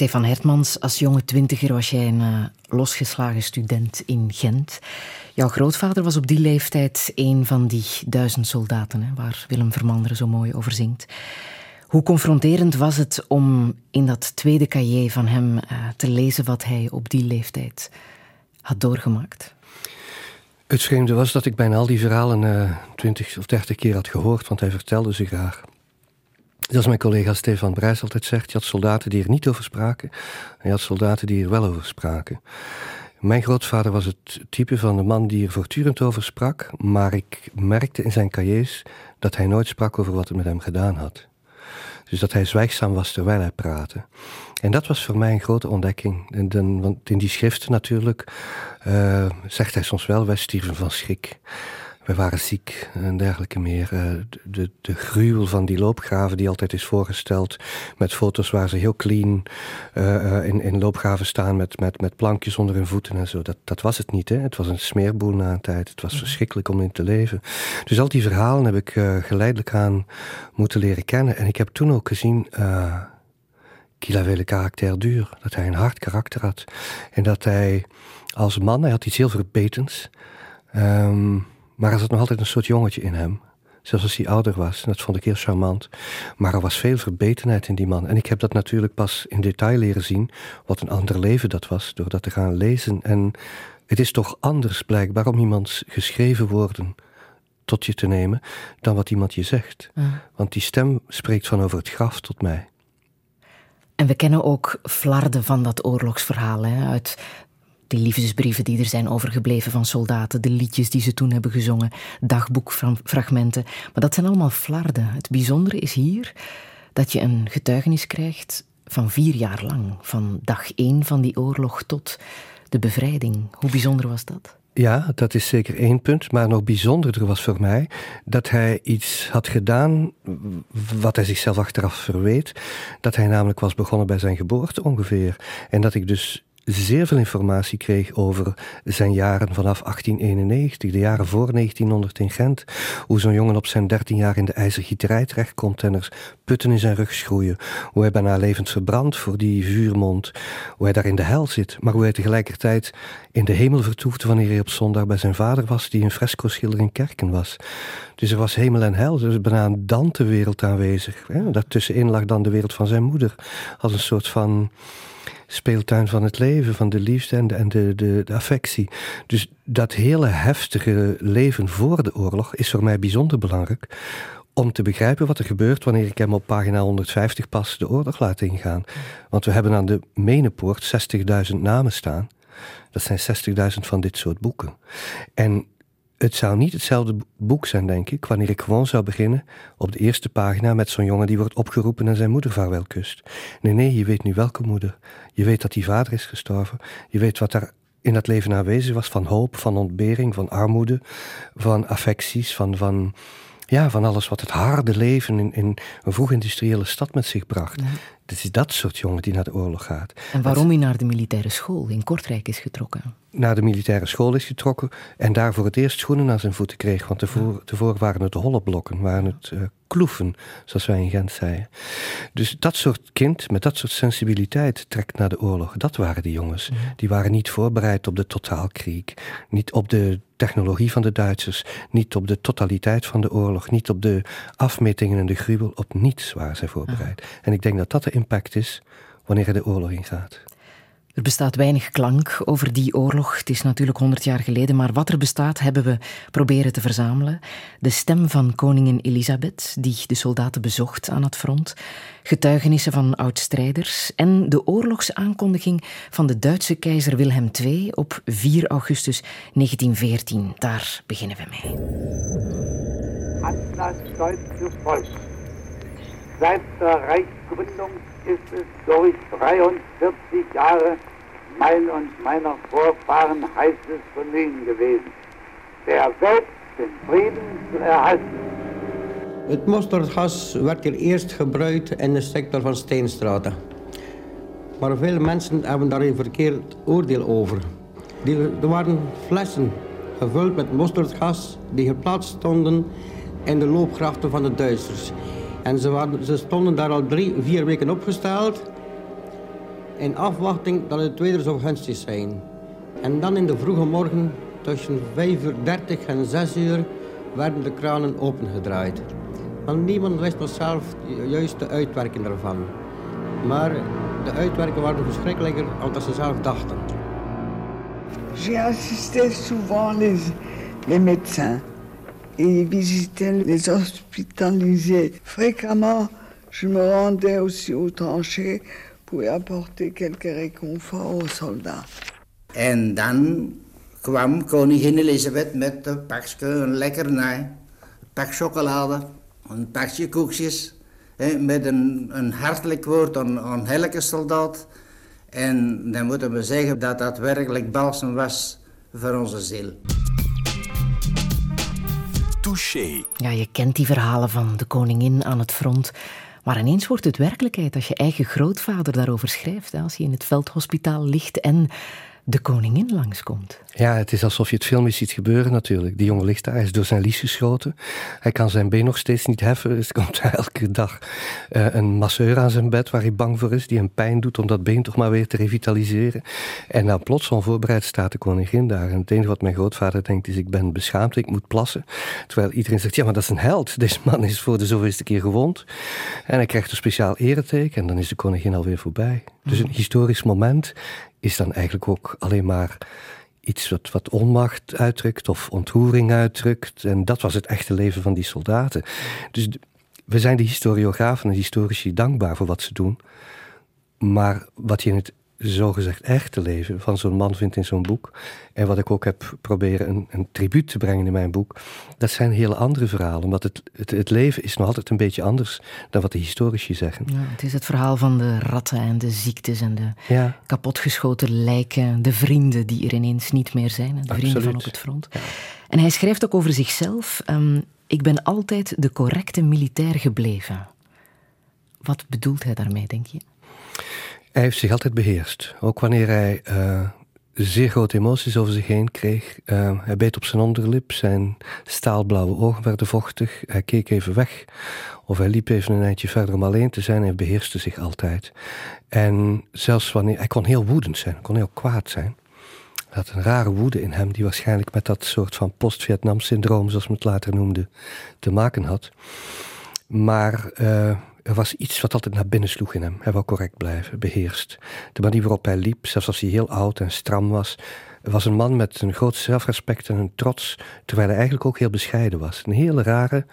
Stefan Hertmans, als jonge twintiger was jij een uh, losgeslagen student in Gent. Jouw grootvader was op die leeftijd een van die duizend soldaten, hè, waar Willem Vermanderen zo mooi over zingt. Hoe confronterend was het om in dat tweede cahier van hem uh, te lezen wat hij op die leeftijd had doorgemaakt? Het vreemde was dat ik bijna al die verhalen uh, twintig of dertig keer had gehoord, want hij vertelde ze graag. Zoals mijn collega Stefan Brijs altijd zegt, je had soldaten die er niet over spraken en je had soldaten die er wel over spraken. Mijn grootvader was het type van de man die er voortdurend over sprak, maar ik merkte in zijn cahiers dat hij nooit sprak over wat het met hem gedaan had. Dus dat hij zwijgzaam was terwijl hij praatte. En dat was voor mij een grote ontdekking. En dan, want in die schriften natuurlijk uh, zegt hij soms wel, wij stierven van schrik. We waren ziek en dergelijke meer. Eh, de, de gruwel van die loopgraven die altijd is voorgesteld met foto's waar ze heel clean uh, in, in loopgraven staan met, met, met plankjes onder hun voeten en zo. Dat, dat was het niet. Hè? Het was een smeerboel na een tijd. Het was mhm. verschrikkelijk om in te leven. Dus al die verhalen heb ik geleidelijk aan moeten leren kennen. En ik heb toen ook gezien qu'il avait le caractère. Dat hij een hard karakter had. En dat hij als man, hij had iets heel verbetens. Um, maar er zat nog altijd een soort jongetje in hem. Zelfs als hij ouder was. En dat vond ik heel charmant. Maar er was veel verbetenheid in die man. En ik heb dat natuurlijk pas in detail leren zien. Wat een ander leven dat was. Door dat te gaan lezen. En het is toch anders blijkbaar om iemands geschreven woorden tot je te nemen. dan wat iemand je zegt. Want die stem spreekt van over het graf tot mij. En we kennen ook flarden van dat oorlogsverhaal hè, uit de liefdesbrieven die er zijn overgebleven van soldaten, de liedjes die ze toen hebben gezongen, dagboekfragmenten. Maar dat zijn allemaal flarden. Het bijzondere is hier dat je een getuigenis krijgt van vier jaar lang, van dag één van die oorlog tot de bevrijding. Hoe bijzonder was dat? Ja, dat is zeker één punt. Maar nog bijzonderder was voor mij dat hij iets had gedaan wat hij zichzelf achteraf verweet. Dat hij namelijk was begonnen bij zijn geboorte ongeveer. En dat ik dus zeer veel informatie kreeg over zijn jaren vanaf 1891, de jaren voor 1900 in Gent. Hoe zo'n jongen op zijn 13 jaar in de ijzergieterij terechtkomt en er putten in zijn rug schroeien. Hoe hij bijna levend verbrandt voor die vuurmond. Hoe hij daar in de hel zit, maar hoe hij tegelijkertijd in de hemel vertoefde wanneer hij op zondag bij zijn vader was, die een fresco-schilder in kerken was. Dus er was hemel en hel, dus bijna Dante-wereld aanwezig. Daartussenin lag dan de wereld van zijn moeder, als een soort van speeltuin van het leven, van de liefde en de, de, de, affectie. Dus dat hele heftige leven voor de oorlog is voor mij bijzonder belangrijk. Om te begrijpen wat er gebeurt wanneer ik hem op pagina 150 pas de oorlog laat ingaan. Want we hebben aan de Menepoort 60.000 namen staan. Dat zijn 60.000 van dit soort boeken. En het zou niet hetzelfde boek zijn, denk ik, wanneer ik gewoon zou beginnen op de eerste pagina met zo'n jongen die wordt opgeroepen en zijn moeder vaarwel kust. Nee, nee, je weet nu welke moeder. Je weet dat die vader is gestorven. Je weet wat daar in dat leven aanwezig was van hoop, van ontbering, van armoede, van affecties, van, van, ja, van alles wat het harde leven in, in een vroeg-industriële stad met zich bracht. Het is dat soort jongen die naar de oorlog gaat. En waarom hij naar de militaire school in Kortrijk is getrokken? Naar de militaire school is getrokken en daar voor het eerst schoenen aan zijn voeten kreeg. Want tevoren, waren het holle blokken, waren het uh, kloeven, zoals wij in Gent zeiden. Dus dat soort kind met dat soort sensibiliteit trekt naar de oorlog. Dat waren die jongens. Die waren niet voorbereid op de totaalkrieg, niet op de technologie van de Duitsers, niet op de totaliteit van de oorlog, niet op de afmetingen en de gruwel, op niets waren zij voorbereid. En ik denk dat dat de impact is wanneer er de oorlog ingaat. Er bestaat weinig klank over die oorlog. Het is natuurlijk honderd jaar geleden, maar wat er bestaat hebben we proberen te verzamelen. De stem van koningin Elisabeth, die de soldaten bezocht aan het front. Getuigenissen van oud-strijders. En de oorlogsaankondiging van de Duitse keizer Wilhelm II op 4 augustus 1914. Daar beginnen we mee. An Duitse Volk. Seit der Reichsgründung ist es durch 43 Jahre mein und meiner Vorfahren heißes Vergnügen gewesen, der Welt den Frieden zu erhalten. Het mosterdgas werd hier eerst gebruikt in de sector van Steenstraten. Maar veel mensen hebben daar een verkeerd oordeel over. er waren flessen gevuld met mosterdgas die geplaatst stonden in de loopgrachten van de Duitsers. En ze, waren, ze stonden daar al drie, vier weken opgesteld. in afwachting dat het weer zo gunstig zijn. En dan in de vroege morgen tussen 5 uur 30 en 6 uur werden de kranen opengedraaid. Want niemand wist nog zelf juist de uitwerking ervan. Maar de uitwerkingen waren verschrikkelijker dan ze zelf dachten. J'ai assisté souvent les, les médecins et visitais les hospitalisés. Fréquemment, je me rendais aussi aux tranchées pour apporter quelques réconfort aux soldats. En dan kwam koningin Elisabeth met een pakje, een lekkernij, een pak chocolade, een pakje koekjes, hè, met een, een hartelijk woord aan, aan elke soldaat. En dan moeten we zeggen dat dat werkelijk balsem was voor onze ziel. Ja, je kent die verhalen van de koningin aan het front. Maar ineens wordt het werkelijkheid als je eigen grootvader daarover schrijft. Als hij in het veldhospitaal ligt en de koningin langskomt. Ja, het is alsof je het filmisch ziet gebeuren natuurlijk. Die jongen ligt daar, hij is door zijn lies geschoten. Hij kan zijn been nog steeds niet heffen. Dus er komt elke dag uh, een masseur aan zijn bed waar hij bang voor is, die hem pijn doet om dat been toch maar weer te revitaliseren. En dan plots onvoorbereid staat de koningin daar. En het enige wat mijn grootvader denkt is, ik ben beschaamd, ik moet plassen. Terwijl iedereen zegt, ja, maar dat is een held. Deze man is voor de zoveelste keer gewond. En hij krijgt een speciaal ereteken en dan is de koningin alweer voorbij. Dus een historisch moment is dan eigenlijk ook alleen maar iets wat, wat onmacht uitdrukt of ontroering uitdrukt. En dat was het echte leven van die soldaten. Dus we zijn de historiografen en historici dankbaar voor wat ze doen. Maar wat je in het zogezegd echte leven van zo'n man vindt in zo'n boek. En wat ik ook heb proberen een, een tribuut te brengen in mijn boek. Dat zijn hele andere verhalen. Want het, het, het, leven is nog altijd een beetje anders dan wat de historici zeggen. Ja, het is het verhaal van de ratten en de ziektes en de ja. kapotgeschoten lijken. De vrienden die er ineens niet meer zijn. De vrienden van op het front. En hij schrijft ook over zichzelf. Um, ik ben altijd de correcte militair gebleven. Wat bedoelt hij daarmee, denk je? Hij heeft zich altijd beheerst. Ook wanneer hij uh, zeer grote emoties over zich heen kreeg. Uh, hij beet op zijn onderlip, zijn staalblauwe ogen werden vochtig. Hij keek even weg. Of hij liep even een eindje verder om alleen te zijn. Hij beheerste zich altijd. En zelfs wanneer... Hij kon heel woedend zijn, kon heel kwaad zijn. Hij had een rare woede in hem, die waarschijnlijk met dat soort van post-Vietnam-syndroom, zoals men het later noemde, te maken had. Maar uh, er was iets wat altijd naar binnen sloeg in hem. Hij wou correct blijven, beheerst. De manier waarop hij liep, zelfs als hij heel oud en stram was, was een man met een groot zelfrespect en een trots, terwijl hij eigenlijk ook heel bescheiden was. Een hele rare,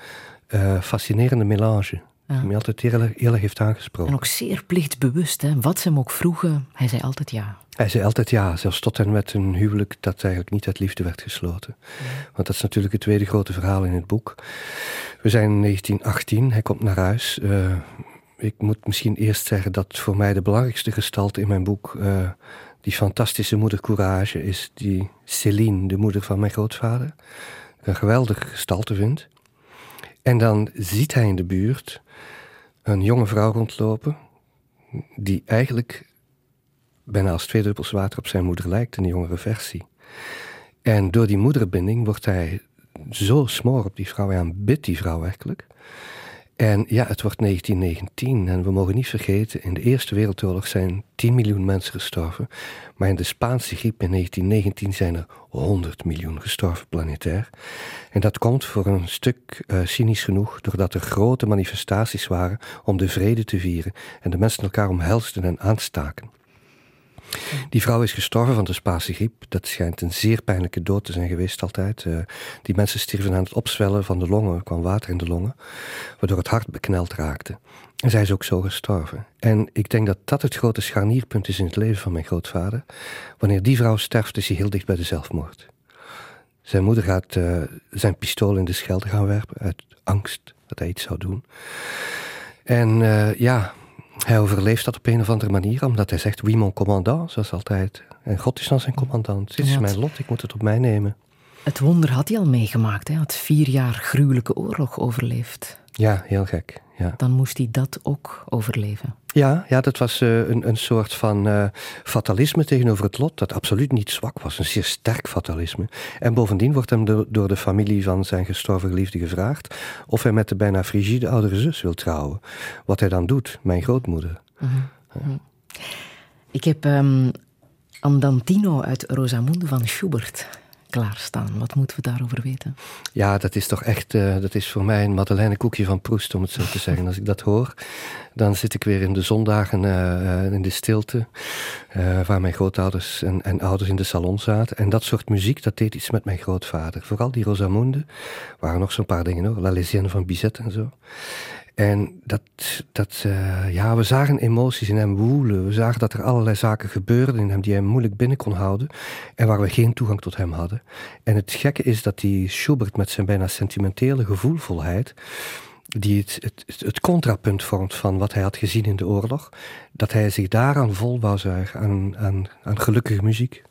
uh, fascinerende melange. Ja. Die mij altijd heel erg heeft aangesproken. En ook zeer plichtbewust. Hè? Wat ze hem ook vroegen, hij zei altijd ja. Hij zei altijd ja, zelfs tot en met een huwelijk dat eigenlijk niet uit liefde werd gesloten. Want dat is natuurlijk het tweede grote verhaal in het boek. We zijn in 1918, hij komt naar huis. Uh, ik moet misschien eerst zeggen dat voor mij de belangrijkste gestalte in mijn boek uh, die fantastische moeder Courage is, die Céline, de moeder van mijn grootvader. Een geweldige gestalte vind. En dan ziet hij in de buurt een jonge vrouw rondlopen, die eigenlijk bijna als twee druppels water op zijn moeder lijkt, in de jongere versie. En door die moederbinding wordt hij zo smoor op die vrouw. Hij aanbidt die vrouw werkelijk. En ja, het wordt 1919 en we mogen niet vergeten, in de Eerste Wereldoorlog zijn 10 miljoen mensen gestorven. Maar in de Spaanse griep in 1919 zijn er 100 miljoen gestorven planetair. En dat komt voor een stuk uh, cynisch genoeg doordat er grote manifestaties waren om de vrede te vieren en de mensen elkaar omhelsten en aanstaken. Die vrouw is gestorven van de Spaanse griep. Dat schijnt een zeer pijnlijke dood te zijn geweest altijd. Uh, die mensen stierven aan het opzwellen van de longen. Er kwam water in de longen, waardoor het hart bekneld raakte. En zij is ook zo gestorven. En ik denk dat dat het grote scharnierpunt is in het leven van mijn grootvader. Wanneer die vrouw sterft, is hij heel dicht bij de zelfmoord. Zijn moeder gaat uh, zijn pistool in de schelde gaan werpen uit angst dat hij iets zou doen. En uh, ja, hij overleeft dat op een of andere manier, omdat hij zegt: Oui, mon commandant, zoals altijd. En God is dan zijn commandant. Dit is mijn lot, ik moet het op mij nemen. Het wonder had hij al meegemaakt. Hij had vier jaar gruwelijke oorlog overleefd. Ja, heel gek. Ja. Dan moest hij dat ook overleven. Ja, ja dat was uh, een, een soort van uh, fatalisme tegenover het lot, dat absoluut niet zwak was. Een zeer sterk fatalisme. En bovendien wordt hem de, door de familie van zijn gestorven geliefde gevraagd of hij met de bijna frigide oudere zus wil trouwen. Wat hij dan doet, mijn grootmoeder. Mm -hmm. Ik heb um, Andantino uit Rosamunde van Schubert klaarstaan. Wat moeten we daarover weten? Ja, dat is toch echt, uh, dat is voor mij een Madeleine koekje van Proest, om het zo te zeggen. Als ik dat hoor, dan zit ik weer in de zondagen uh, in de stilte, uh, waar mijn grootouders en, en, ouders in de salon zaten. En dat soort muziek, dat deed iets met mijn grootvader. Vooral die Rosamunde, waren nog zo'n paar dingen hoor, La Lesienne van Bizet en zo. En dat, dat uh, ja, we zagen emoties in hem woelen. We zagen dat er allerlei zaken gebeurden in hem die hij moeilijk binnen kon houden. En waar we geen toegang tot hem hadden. En het gekke is dat die Schubert met zijn bijna sentimentele gevoelvolheid. Die het, het, het contrapunt vormt van wat hij had gezien in de oorlog. Dat hij zich daaraan vol wou zuigen, aan, aan, aan gelukkige muziek.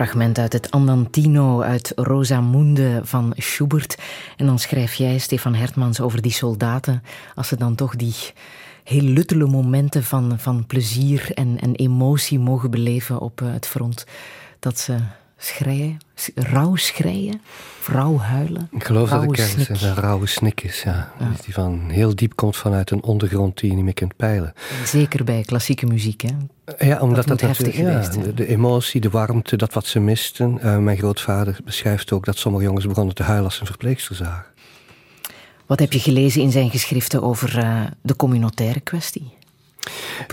Fragment uit het Andantino uit Rosamunde van Schubert. En dan schrijf jij, Stefan Hertmans, over die soldaten. Als ze dan toch die heel luttele momenten van, van plezier en, en emotie mogen beleven op het front. Dat ze schreien, rauw schreien, rauw huilen. Ik geloof dat ergens een rauwe snik is, ja. Die van heel diep komt vanuit een ondergrond die je niet meer kunt peilen. Zeker bij klassieke muziek, hè? Ja, omdat dat, dat heftig ja, de, de, emotie, de warmte, dat wat ze misten. Uh, mijn grootvader beschrijft ook dat sommige jongens begonnen te huilen als ze een verpleegster zagen. Wat heb je gelezen in zijn geschriften over uh, de communautaire kwestie?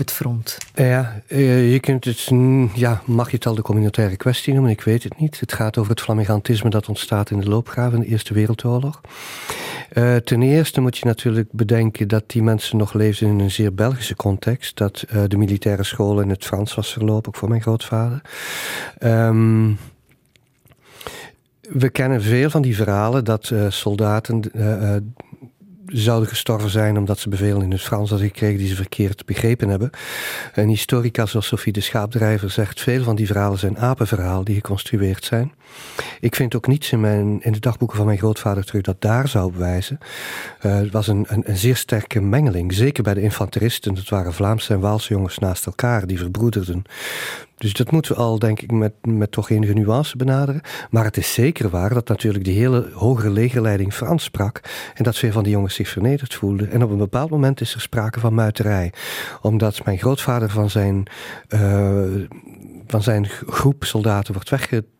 Op het front? Ja, eh, je kunt het, ja, mag je het al de communautaire kwestie noemen? Ik weet het niet. Het gaat over het flamigantisme dat ontstaat in de loopgraven in de Eerste Wereldoorlog. Uh, ten eerste moet je natuurlijk bedenken dat die mensen nog leefden in een zeer Belgische context. Dat de militaire school in het Frans was verlopen, ook voor mijn grootvader. Um, we kennen veel van die verhalen dat soldaten zouden gestorven zijn omdat ze bevelen in het Frans hadden gekregen die ze verkeerd begrepen hebben. Een historica zoals Sophie de Schaapdrijver zegt, veel van die verhalen zijn apenverhalen die geconstrueerd zijn. Ik vind ook niets in, mijn, in de dagboeken van mijn grootvader terug dat daar zou bewijzen. Uh, het was een, een, een, zeer sterke mengeling, zeker bij de infanteristen. Het waren Vlaamse en Waalse jongens naast elkaar die verbroederden. Dus dat moeten we al, denk ik, met, met toch enige nuance benaderen. Maar het is zeker waar dat natuurlijk die hele hogere legerleiding Frans sprak. En dat veel van die jongens zich vernederd voelden. En op een bepaald moment is er sprake van muiterij. Omdat mijn grootvader van zijn, uh, van zijn groep soldaten wordt weggetrokken,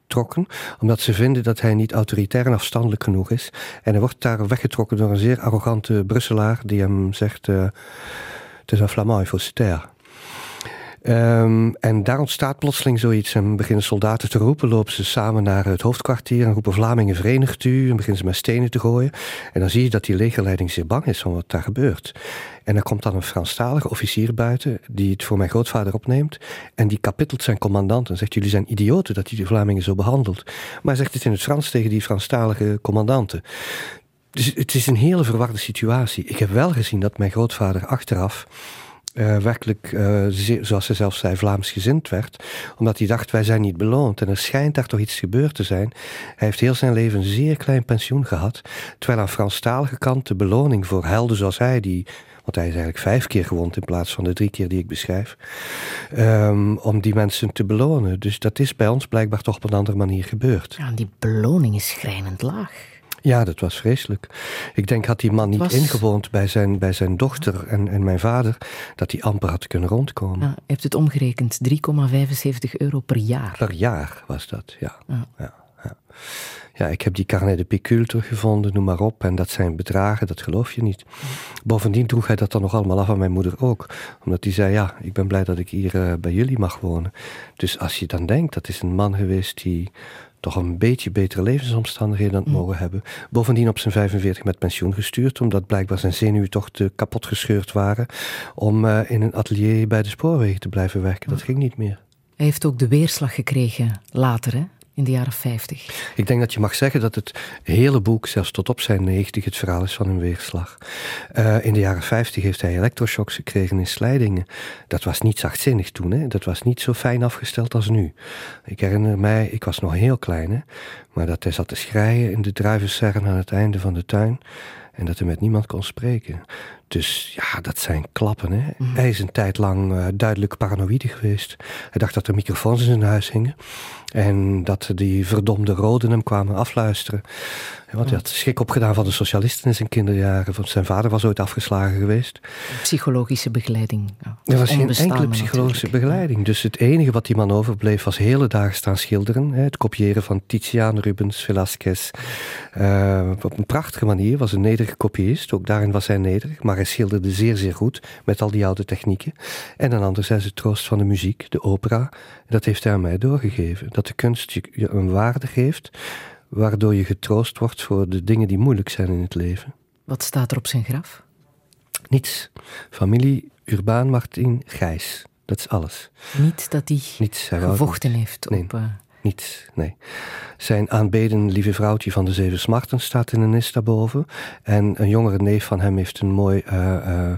omdat ze vinden dat hij niet autoritair en afstandelijk genoeg is. En hij wordt daar weggetrokken door een zeer arrogante Brusselaar die hem zegt: uh, Het is een Flamand, il faut. Um, en daar ontstaat plotseling zoiets. En beginnen soldaten te roepen, lopen ze samen naar het hoofdkwartier en roepen Vlamingen verenigt u. En beginnen ze met stenen te gooien. En dan zie je dat die legerleiding zeer bang is van wat daar gebeurt. En dan komt dan een Franstalige officier buiten, die het voor mijn grootvader opneemt. En die kapittelt zijn commandant en zegt: Jullie zijn idioten dat hij de Vlamingen zo behandelt. Maar hij zegt het in het Frans tegen die Franstalige commandanten. Dus het is een hele verwarde situatie. Ik heb wel gezien dat mijn grootvader achteraf uh, werkelijk, uh, zoals ze zelf zei, Vlaamsgezind werd. Omdat hij dacht, wij zijn niet beloond. En er schijnt daar toch iets gebeurd te zijn. Hij heeft heel zijn leven een zeer klein pensioen gehad. Terwijl aan Franstalige kant de beloning voor helden zoals hij, die want hij is eigenlijk vijf keer gewond in plaats van de drie keer die ik beschrijf. Um, om die mensen te belonen. Dus dat is bij ons blijkbaar toch op een andere manier gebeurd. Ja, die beloning is schrijnend laag. Ja, dat was vreselijk. Ik denk, had die man niet was... ingewoond bij zijn, bij zijn dochter en, en mijn vader, dat hij amper had kunnen rondkomen. Ja, je hebt het omgerekend, 3,75 euro per jaar. Per jaar was dat, ja. ja. ja, ja. ja ik heb die carnet de picule teruggevonden, noem maar op. En dat zijn bedragen, dat geloof je niet. Bovendien droeg hij dat dan nog allemaal af aan mijn moeder ook. Omdat hij zei, ja, ik ben blij dat ik hier uh, bij jullie mag wonen. Dus als je dan denkt, dat is een man geweest die toch een beetje betere levensomstandigheden aan het mm. mogen hebben. Bovendien op zijn 45 met pensioen gestuurd, omdat blijkbaar zijn zenuwen toch te kapot gescheurd waren om uh, in een atelier bij de spoorwegen te blijven werken. Dat ging niet meer. Hij heeft ook de weerslag gekregen later, hè? In de jaren 50. Ik denk dat je mag zeggen dat het hele boek, zelfs tot op zijn 90, het verhaal is van een weerslag. Uh, in de jaren 50 heeft hij elektroshocks gekregen in slijdingen. Dat was niet zachtzinnig toen, hè? dat was niet zo fijn afgesteld als nu. Ik herinner mij, ik was nog heel klein, maar dat hij zat te schreien in de druivenserren aan het einde van de tuin en dat hij met niemand kon spreken. Dus ja, dat zijn klappen. Hè? Mm. Hij is een tijd lang uh, duidelijk paranoïde geweest. Hij dacht dat er microfoons in zijn huis hingen. En dat die verdomde roden hem kwamen afluisteren. Want hij had schik opgedaan van de socialisten in zijn kinderjaren. Want zijn vader was ooit afgeslagen geweest. Psychologische begeleiding. Ja, er was geen enkele psychologische begeleiding. Dus het enige wat die man overbleef was hele dagen staan schilderen. Het kopiëren van Titiaan, Rubens, Velasquez. Uh, op een prachtige manier. Was een nederige kopiist. Ook daarin was hij nederig. Maar hij schilderde zeer, zeer goed. Met al die oude technieken. En dan anderzijds het troost van de muziek, de opera. Dat heeft hij aan mij doorgegeven. Dat de kunst je een waarde geeft waardoor je getroost wordt voor de dingen die moeilijk zijn in het leven. Wat staat er op zijn graf? Niets. Familie Urbaan Martin Gijs. Dat is alles. Niet dat hij Niets, gevochten heeft nee. op... Uh... Niets, nee. Zijn aanbeden lieve vrouwtje van de Zeven Smarten staat in een nis daarboven. En een jongere neef van hem heeft een mooi uh, uh,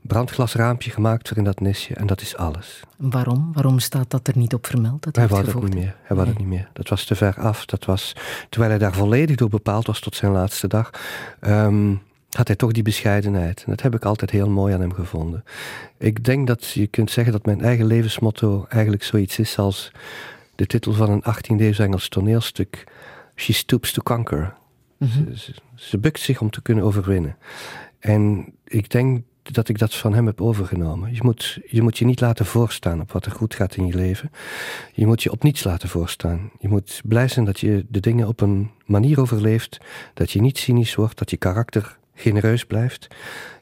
brandglasraampje gemaakt voor in dat nisje. En dat is alles. Waarom? Waarom staat dat er niet op vermeld? Dat hij wou dat niet meer. Hij wou nee. dat niet meer. Dat was te ver af. Dat was, terwijl hij daar volledig door bepaald was tot zijn laatste dag. Um, had hij toch die bescheidenheid. En dat heb ik altijd heel mooi aan hem gevonden. Ik denk dat je kunt zeggen dat mijn eigen levensmotto eigenlijk zoiets is als de titel van een 18e Engels toneelstuk: She Stoops to Conquer. Mhm. ze, ze, bukt zich om te kunnen overwinnen. En ik denk dat ik dat van hem heb overgenomen. Je moet, je moet je niet laten voorstaan op wat er goed gaat in je leven. Je moet je op niets laten voorstaan. Je moet blij zijn dat je de dingen op een manier overleeft, dat je niet cynisch wordt, dat je karakter genereus blijft.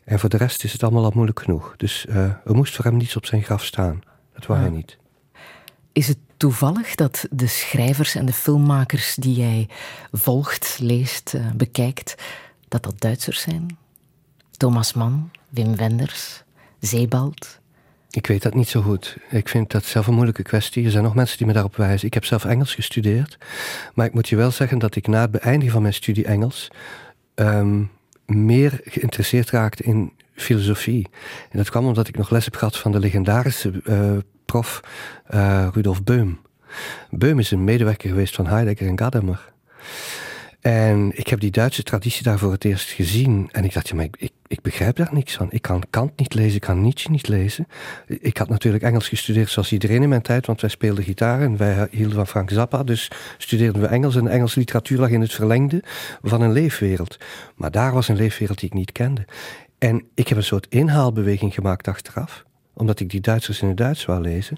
En voor de rest is het allemaal al moeilijk genoeg. Dus uh, er moest voor hem niets op zijn graf staan. Dat wou hij niet. Is het toevallig dat de schrijvers en de filmmakers die jij volgt, leest, uh, bekijkt, dat dat Duitsers zijn? Thomas Mann, Wim Wenders, Zeebald? Ik weet dat niet zo goed. Ik vind dat zelf een moeilijke kwestie. Er zijn nog mensen die me daarop wijzen. Ik heb zelf Engels gestudeerd. Maar ik moet je wel zeggen dat ik na het beëindigen van mijn studie Engels um, meer geïnteresseerd raakte in filosofie. En dat kwam omdat ik nog les heb gehad van de legendarische uh, prof uh, Rudolf Beum. Beum is een medewerker geweest van Heidegger en Gadamer. En ik heb die Duitse traditie daar voor het eerst gezien. En ik dacht, ja, maar ik, ik, begrijp daar niks van. Ik kan Kant niet lezen, ik kan Nietzsche niet lezen. Ik had natuurlijk Engels gestudeerd zoals iedereen in mijn tijd, want wij speelden gitaar en wij hielden van Frank Zappa. Dus studeerden we Engels en Engelse literatuur lag in het verlengde van een leefwereld. Maar daar was een leefwereld die ik niet kende. En ik heb een soort inhaalbeweging gemaakt achteraf, omdat ik die Duitsers in het Duits wou lezen.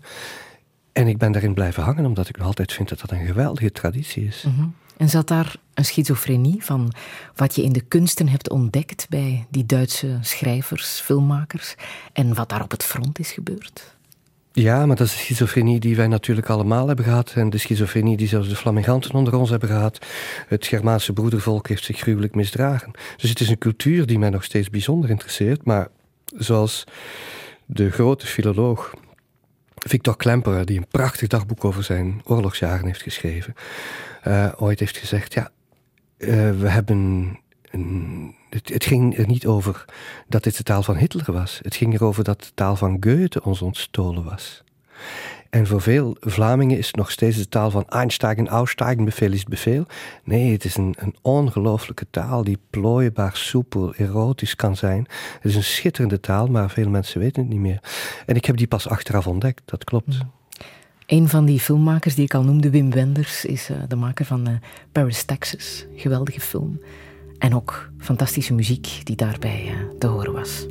En ik ben daarin blijven hangen, omdat ik nog altijd vind dat dat een geweldige traditie is. Mm en zat daar een schizofrenie van wat je in de kunsten hebt ontdekt bij die Duitse schrijvers, filmmakers en wat daar op het front is gebeurd? Ja, maar dat is de schizofrenie die wij natuurlijk allemaal hebben gehad. En de schizofrenie die zelfs de Flaminganten onder ons hebben gehad. Het Germaanse broedervolk heeft zich gruwelijk misdragen. Dus het is een cultuur die mij nog steeds bijzonder interesseert. Maar zoals de grote filoloog Victor Klemperer, die een prachtig dagboek over zijn oorlogsjaren heeft geschreven, uh, ooit heeft gezegd: Ja, uh, we hebben. Een, het, het, ging er niet over dat dit de taal van Hitler was. Het ging erover dat de taal van Goethe ons ontstolen was. En voor veel Vlamingen is het nog steeds de taal van einsteigen, aussteigen, bevel is bevel. Nee, het is een, een ongelooflijke taal die plooibaar, soepel, erotisch kan zijn. Het is een schitterende taal, maar veel mensen weten het niet meer. En ik heb die pas achteraf ontdekt, dat klopt. Mm. Een van die filmmakers die ik al noemde, Wim Wenders, is uh, de maker van uh, Paris, Texas. Geweldige film. En ook fantastische muziek die daarbij uh, te horen was.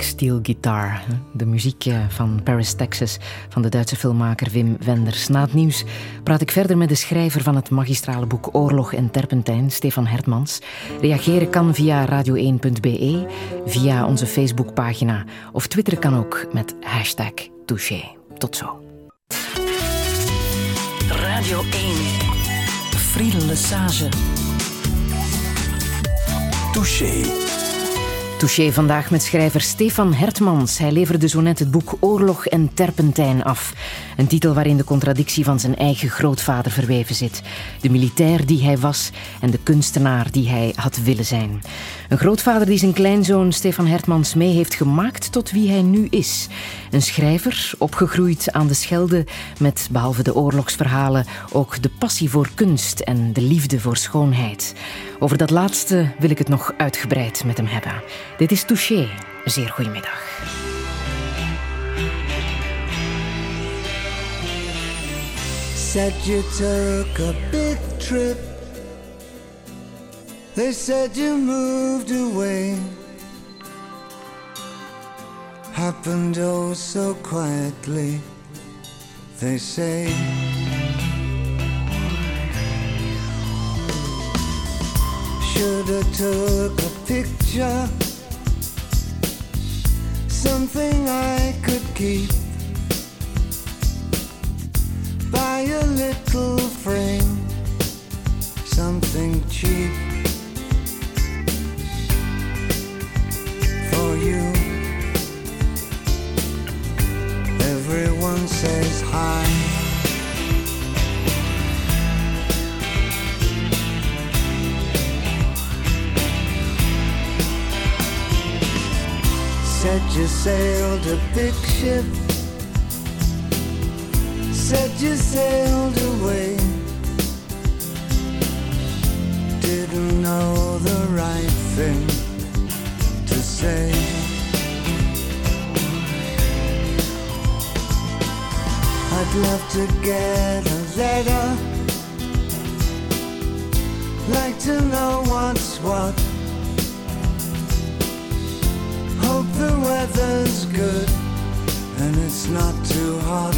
Bottleneck steel guitar. De muziek eh, van Paris, Texas, van de Duitse filmmaker Wim Wenders. Na het nieuws praat ik verder met de schrijver van het magistrale boek Oorlog en Terpentijn, Stefan Hertmans. Reageren kan via radio1.be, via onze Facebookpagina of twitteren kan ook met hashtag Touché. Tot zo. Radio 1. Friedel Lesage. Touché. Touché vandaag met schrijver Stefan Hertmans. Hij leverde zo net het boek Oorlog en Terpentijn af. Een titel waarin de contradictie van zijn eigen grootvader verweven zit. De militair die hij was en de kunstenaar die hij had willen zijn. Een grootvader die zijn kleinzoon Stefan Hertmans mee heeft gemaakt tot wie hij nu is. Een schrijver, opgegroeid aan de Schelde, met behalve de oorlogsverhalen ook de passie voor kunst en de liefde voor schoonheid. Over dat laatste wil ik het nog uitgebreid met hem hebben. Dit is Touché. Zeer goedemiddag. Said you took a big trip. They said you moved away. Happened oh so quietly, they say. Shoulda took a picture, something I could keep. Buy a little frame, something cheap for you. Everyone says hi. You sailed a big ship. Said you sailed away. Didn't know the right thing to say. I'd love to get a letter. Like to know what's what. Weather's good and it's not too hot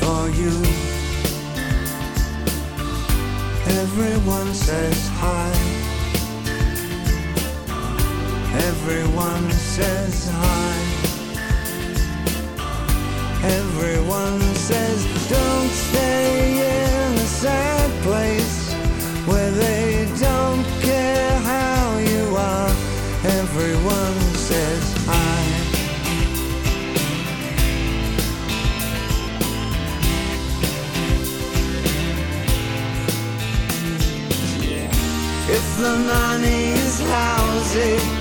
for you. Everyone says hi. Everyone says hi. Everyone says don't stay in a sad place where they don't Everyone says hi. If the money is housing,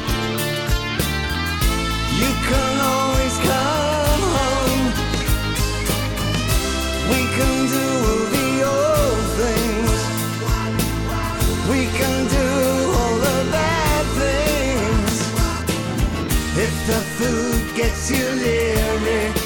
the food gets you leery,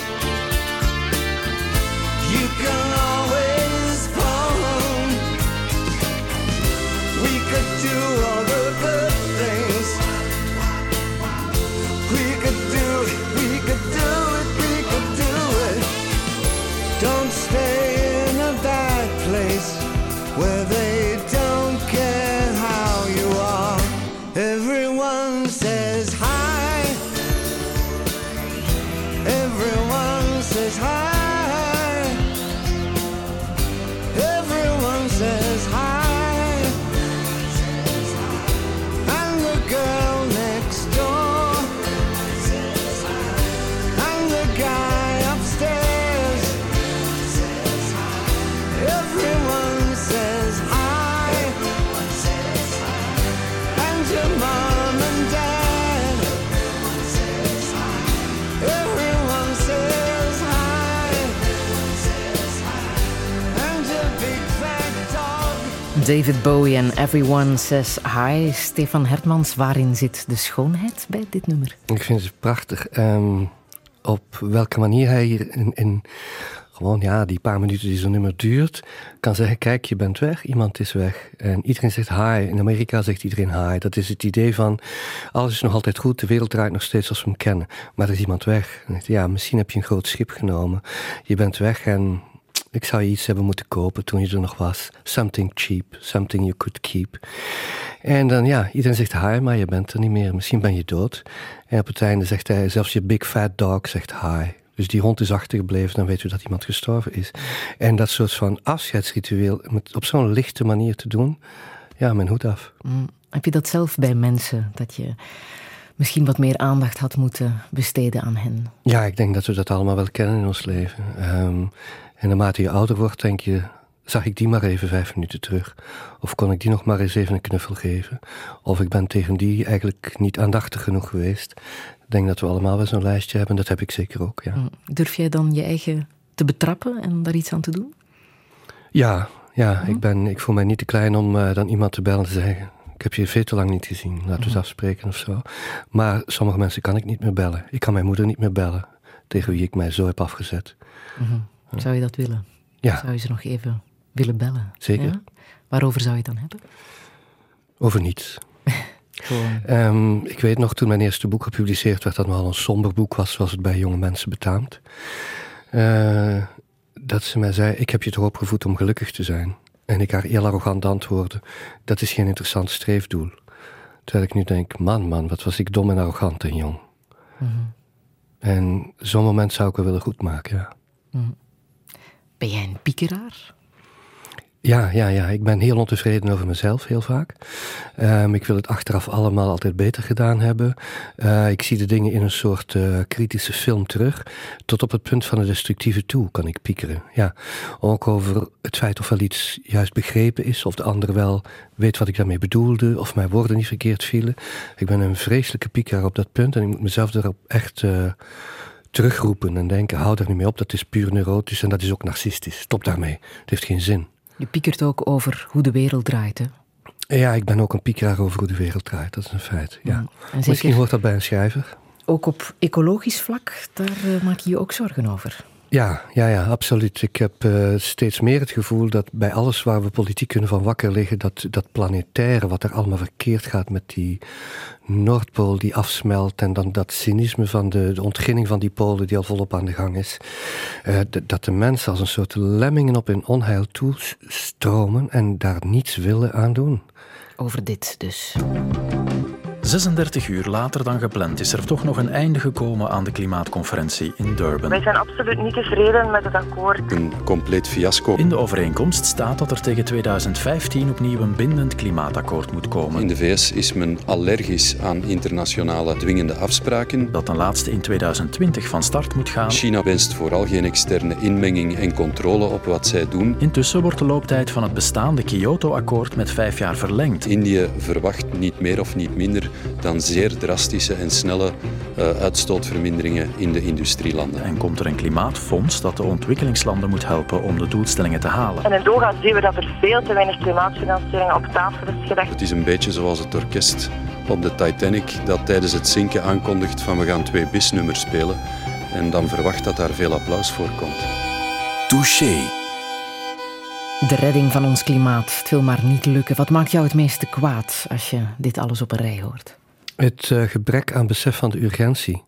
David Bowie en Everyone Says Hi. Stefan Hertmans, waarin zit de schoonheid bij dit nummer? Ik vind het prachtig. Ehm, op welke manier hij hier in, in gewoon ja, die paar minuten die zo'n nummer duurt, kan zeggen: Kijk, je bent weg, iemand is weg. En iedereen zegt hi. In Amerika zegt iedereen hi. Dat is het idee van: alles is nog altijd goed, de wereld draait nog steeds als we hem kennen. Maar er is iemand weg. ja, misschien heb je een groot schip genomen. Je bent weg en ik zou je iets hebben moeten kopen toen je er nog was. Something cheap, something you could keep. En dan ja, iedereen zegt hi, maar je bent er niet meer. Misschien ben je dood. En op het einde zegt hij, zelfs je big fat dog zegt hi. Dus die hond is achtergebleven, dan weet u dat iemand gestorven is. En dat soort van afscheidsritueel met, op zo'n lichte manier te doen, ja, mijn hoed af. Mm. Heb je dat zelf bij mensen, dat je misschien wat meer aandacht had moeten besteden aan hen? Ja, ik denk dat we dat allemaal wel kennen in ons leven. Um, en naarmate je ouder wordt, denk je, zag ik die maar even vijf minuten terug? Of kon ik die nog maar eens even een knuffel geven? Of ik ben tegen die eigenlijk niet aandachtig genoeg geweest. Ik denk dat we allemaal wel zo'n lijstje hebben, dat heb ik zeker ook, ja. Mm. Durf jij dan je eigen te betrappen en daar iets aan te doen? Ja, ja ik, ben, ik voel mij niet te klein om uh, dan iemand te bellen en te zeggen... Ik heb je veel te lang niet gezien, laten we eens mhm. afspreken of zo. Maar sommige mensen kan ik niet meer bellen. Ik kan mijn moeder niet meer bellen, tegen wie ik mij zo heb afgezet. Mm zou je dat willen? Ja. Zou je ze nog even willen bellen? Zeker. Waarover zou je het dan hebben? Over niets. Um, ik weet nog, toen mijn eerste boek gepubliceerd werd, dat nogal een somber boek was, zoals het bij jonge mensen betaamt. Uh, dat ze mij zei, ik heb je toch opgevoed om gelukkig te zijn. En ik haar heel arrogant antwoordde, dat is geen interessant streefdoel. Terwijl ik nu denk, man, man, wat was ik dom en arrogant en jong. Mm -hmm. En zo'n moment zou ik wel willen goedmaken, ja. Mm. Ben jij een piekeraar? Ja, ja, ja, ik ben heel ontevreden over mezelf, heel vaak. Um, ik wil het achteraf allemaal altijd beter gedaan hebben. Uh, ik zie de dingen in een soort uh, kritische film terug. Tot op het punt van de destructieve toe kan ik piekeren. Ja, ook over het feit of wel iets juist begrepen is, of de ander wel weet wat ik daarmee bedoelde, of mijn woorden niet verkeerd vielen. Ik ben een vreselijke piekeraar op dat punt en ik moet mezelf erop echt. Uh, terugroepen en denken: hou daar niet mee op, dat is puur neurotisch en dat is ook narcistisch. Stop daarmee. Het heeft geen zin. Je piekert ook over hoe de wereld draait, hè? Ja, ik ben ook een piekeraar over hoe de wereld draait. Dat is een feit. Ja. Mm. Misschien hoort dat bij een schrijver. Ook op ecologisch vlak, daar uh, maak je je ook zorgen over. Ja, ja, ja, absoluut. Ik heb uh, steeds meer het gevoel dat bij alles waar we politiek kunnen van wakker liggen, dat, dat planetaire, wat er allemaal verkeerd gaat met die Noordpool die afsmelt en dan dat cynisme van de, de ontginning van die polen die al volop aan de gang is, uh, dat de mensen als een soort lemmingen op hun onheil toestromen en daar niets willen aan doen. Over dit dus. 36 uur later dan gepland is er toch nog een einde gekomen aan de klimaatconferentie in Durban. Wij zijn absoluut niet tevreden met het akkoord. Een compleet fiasco. In de overeenkomst staat dat er tegen 2015 opnieuw een bindend klimaatakkoord moet komen. In de VS is men allergisch aan internationale dwingende afspraken. Dat een laatste in 2020 van start moet gaan. China wenst vooral geen externe inmenging en controle op wat zij doen. Intussen wordt de looptijd van het bestaande Kyoto-akkoord met vijf jaar verlengd. India verwacht niet meer of niet minder dan zeer drastische en snelle uh, uitstootverminderingen in de industrielanden. En komt er een klimaatfonds dat de ontwikkelingslanden moet helpen om de doelstellingen te halen? En in Doha zien we dat er veel te weinig klimaatfinanciering op tafel is gelegd. Het is een beetje zoals het orkest op de Titanic dat tijdens het zinken aankondigt van we gaan twee bisnummers spelen en dan verwacht dat daar veel applaus voor komt. Touché. De redding van ons klimaat. Het wil maar niet lukken. Wat maakt jou het meeste kwaad als je dit alles op een rij hoort? Het uh, gebrek aan besef van de urgentie.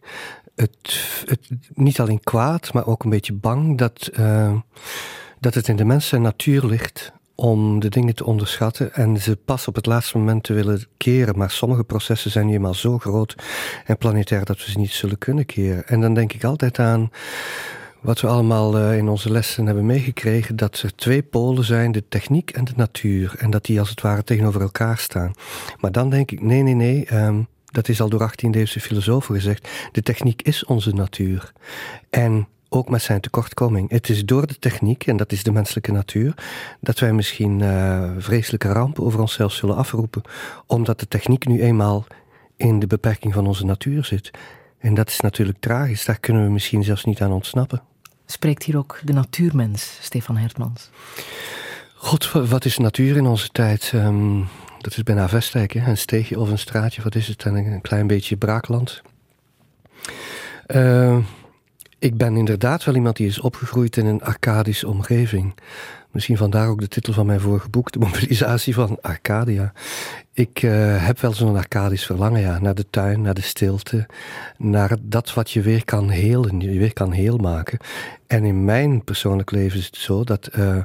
Het, het, niet alleen kwaad, maar ook een beetje bang dat, uh, dat het in de mensen natuur ligt om de dingen te onderschatten en ze pas op het laatste moment te willen keren. Maar sommige processen zijn nu eenmaal zo groot en planetair dat we ze niet zullen kunnen keren. En dan denk ik altijd aan wat we allemaal uh, in onze lessen hebben meegekregen, dat er twee polen zijn, de techniek en de natuur. En dat die als het ware tegenover elkaar staan. Maar dan denk ik, nee, nee, nee. Um, dat is al door 18e-eeuwse filosofen gezegd. De techniek is onze natuur. En ook met zijn tekortkoming. Het is door de techniek, en dat is de menselijke natuur, dat wij misschien uh, vreselijke rampen over onszelf zullen afroepen, omdat de techniek nu eenmaal in de beperking van onze natuur zit. En dat is natuurlijk tragisch, daar kunnen we misschien zelfs niet aan ontsnappen. Spreekt hier ook de natuurmens, Stefan Hertmans? God, wat is natuur in onze tijd? Um, dat is bijna Vestijk, hè? een steegje of een straatje, wat is het? En een klein beetje braakland. Uh, ik ben inderdaad wel iemand die is opgegroeid in een arcadische omgeving. Misschien vandaar ook de titel van mijn vorige boek, De mobilisatie van Arcadia. Ik uh, heb wel zo'n arcadisch verlangen, naar de tuin, naar de stilte, naar dat wat je weer kan helen, je weer kan heel maken. En in mijn persoonlijk leven is het zo dat uh,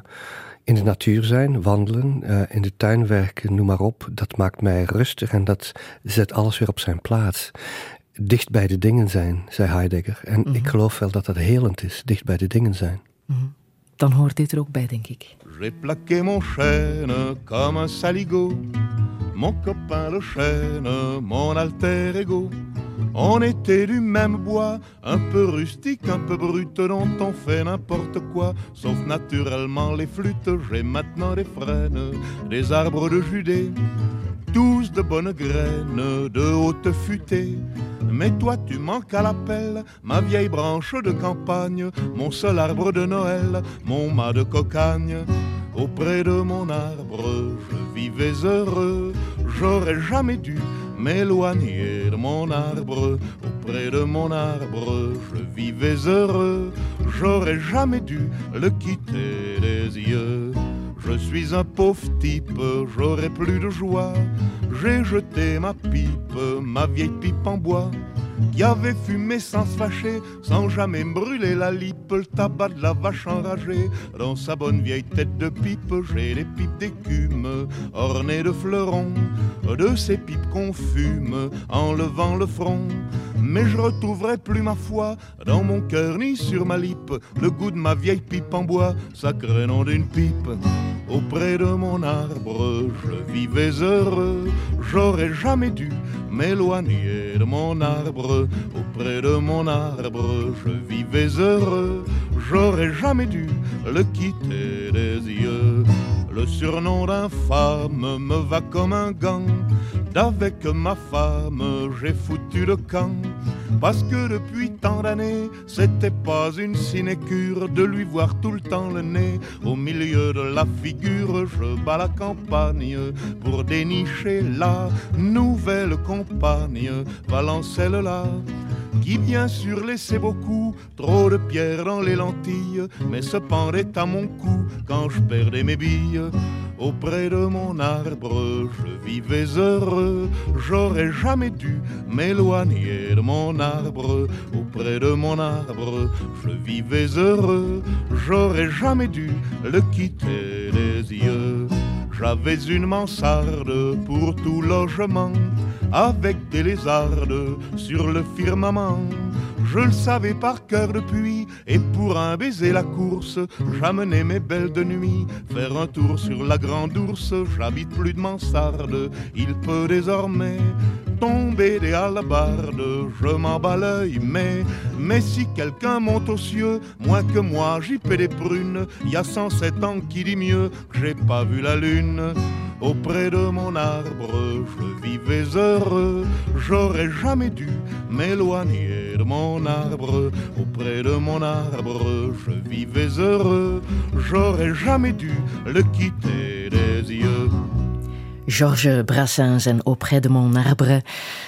in de natuur zijn, wandelen, uh, in de tuin werken, noem maar op, dat maakt mij rustig en dat zet alles weer op zijn plaats dicht bij de dingen zijn, zei Heidegger. En mm -hmm. ik geloof wel dat dat helend is, dicht bij de dingen zijn. Mm -hmm. Dan hoort dit er ook bij, denk ik. J'ai plaqué mon chêne comme un saligot. Mon copain le chêne, mon alter ego. On était du même bois, un peu rustique, un peu brut, dont on fait n'importe quoi, sauf naturellement les flûtes. J'ai maintenant des frênes, des arbres de Judée, tous de bonnes graines, de haute futée. Mais toi tu manques à l'appel, ma vieille branche de campagne, mon seul arbre de Noël, mon mât de cocagne. Auprès de mon arbre, je vivais heureux, j'aurais jamais dû m'éloigner de mon arbre. Auprès de mon arbre, je vivais heureux, j'aurais jamais dû le quitter des yeux. Je suis un pauvre type, j'aurais plus de joie. J'ai jeté ma pipe, ma vieille pipe en bois, qui avait fumé sans se fâcher, sans jamais brûler la lippe, le tabac de la vache enragée. Dans sa bonne vieille tête de pipe, j'ai les pipes d'écume, ornées de fleurons, de ces pipes qu'on fume, en levant le front. Mais je retrouverai plus ma foi dans mon cœur ni sur ma lippe, le goût de ma vieille pipe en bois, sacré nom d'une pipe. Auprès de mon arbre, je vivais heureux, j'aurais jamais dû m'éloigner de mon arbre. Auprès de mon arbre, je vivais heureux, j'aurais jamais dû le quitter des yeux. Le surnom d'infâme me va comme un gant. D'avec ma femme, j'ai foutu le camp. Parce que depuis tant d'années, c'était pas une sinécure de lui voir tout le temps le nez au milieu de la figure. Je bats la campagne pour dénicher la nouvelle compagne, Valencelle-là qui bien sûr laissait beaucoup trop de pierres dans les lentilles, mais se pendait à mon cou quand je perdais mes billes. Auprès de mon arbre, je vivais heureux, j'aurais jamais dû m'éloigner de mon arbre. Auprès de mon arbre, je vivais heureux, j'aurais jamais dû le quitter des yeux. J'avais une mansarde pour tout logement, avec des lézardes sur le firmament. Je le savais par cœur depuis, et pour un baiser la course, j'amenais mes belles de nuit faire un tour sur la grande ours. J'habite plus de mansarde, il peut désormais tomber des alabardes. Je m'en bats l'œil, mais, mais si quelqu'un monte aux cieux, moins que moi, j'y paie des prunes. Y a 107 ans qui dit mieux j'ai pas vu la lune. Auprès de mon arbre, je vivais heureux, j'aurais jamais dû m'éloigner de mon arbre. Auprès de mon arbre, je vivais heureux, j'aurais jamais dû le quitter des yeux. Georges Brassens en Auprès de mon arbre.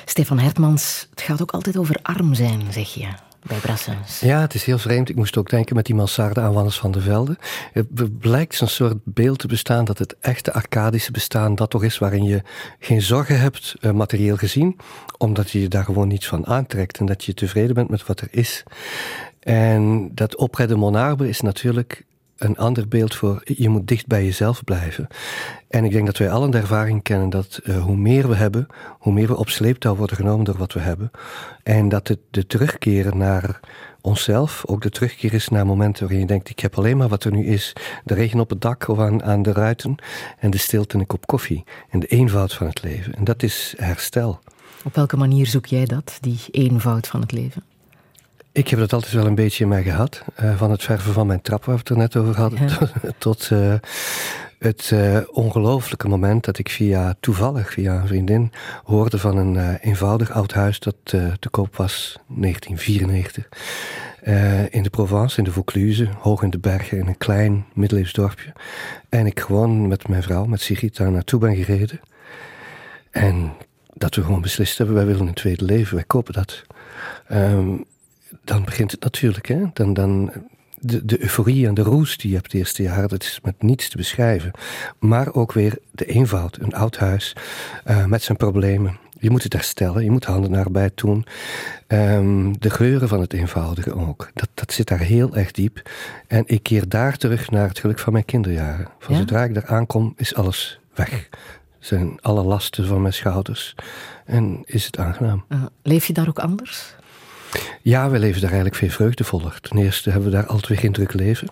Stefan Hertmans, het gaat ook altijd over arm zijn, zeg je bij Brassens. Ja, het is heel vreemd. Ik moest ook denken met die mansarde aan Wannes van der Velde. Het blijkt zo'n soort beeld te bestaan dat het echte arcadische bestaan dat toch is waarin je geen zorgen hebt, uh, materieel gezien, omdat je je daar gewoon niets van aantrekt en dat je tevreden bent met wat er is. En dat Opre de Monarbe is natuurlijk een ander beeld voor je moet dicht bij jezelf blijven. En ik denk dat wij allen de ervaring kennen dat uh, hoe meer we hebben, hoe meer we op sleeptouw worden genomen door wat we hebben. En dat het de terugkeren naar onszelf ook de terugkeer is naar momenten waarin je denkt: ik heb alleen maar wat er nu is. De regen op het dak of aan, aan de ruiten en de stilte en een kop koffie. En de eenvoud van het leven. En dat is herstel. Op welke manier zoek jij dat, die eenvoud van het leven? Ik heb dat altijd wel een beetje in mij gehad. Uh, van het verven van mijn trap, waar we het er net over hadden, ja. tot uh, het uh, ongelooflijke moment dat ik via toevallig, via een vriendin, hoorde van een eenvoudig oud huis dat te koop was, 1994. in de Provence, in de Vaucluse, hoog in de bergen, in een klein middeleeuws dorpje. En ik gewoon met mijn vrouw, met Sigrid, daar naartoe ben gereden. En dat we gewoon beslist hebben, wij willen een tweede leven, wij kopen dat. Um, dan begint het natuurlijk. Hè? Dan, dan, de, de euforie en de roes die je hebt het eerste jaar, dat is met niets te beschrijven. Maar ook weer de eenvoud, een oud huis uh, met zijn problemen. Je moet het herstellen, je moet handen naar arbeid doen. Um, de geuren van het eenvoudige ook. Dat, dat zit daar heel erg diep. En ik keer daar terug naar het geluk van mijn kinderjaren. Van Ja? zodra ik daar aankom, is alles weg. Zijn alle lasten van mijn schouders. En is het aangenaam. Uh, leef je daar ook anders? Ja, we leven daar eigenlijk veel vreugdevoller. Ten eerste hebben we daar altijd weer druk leven.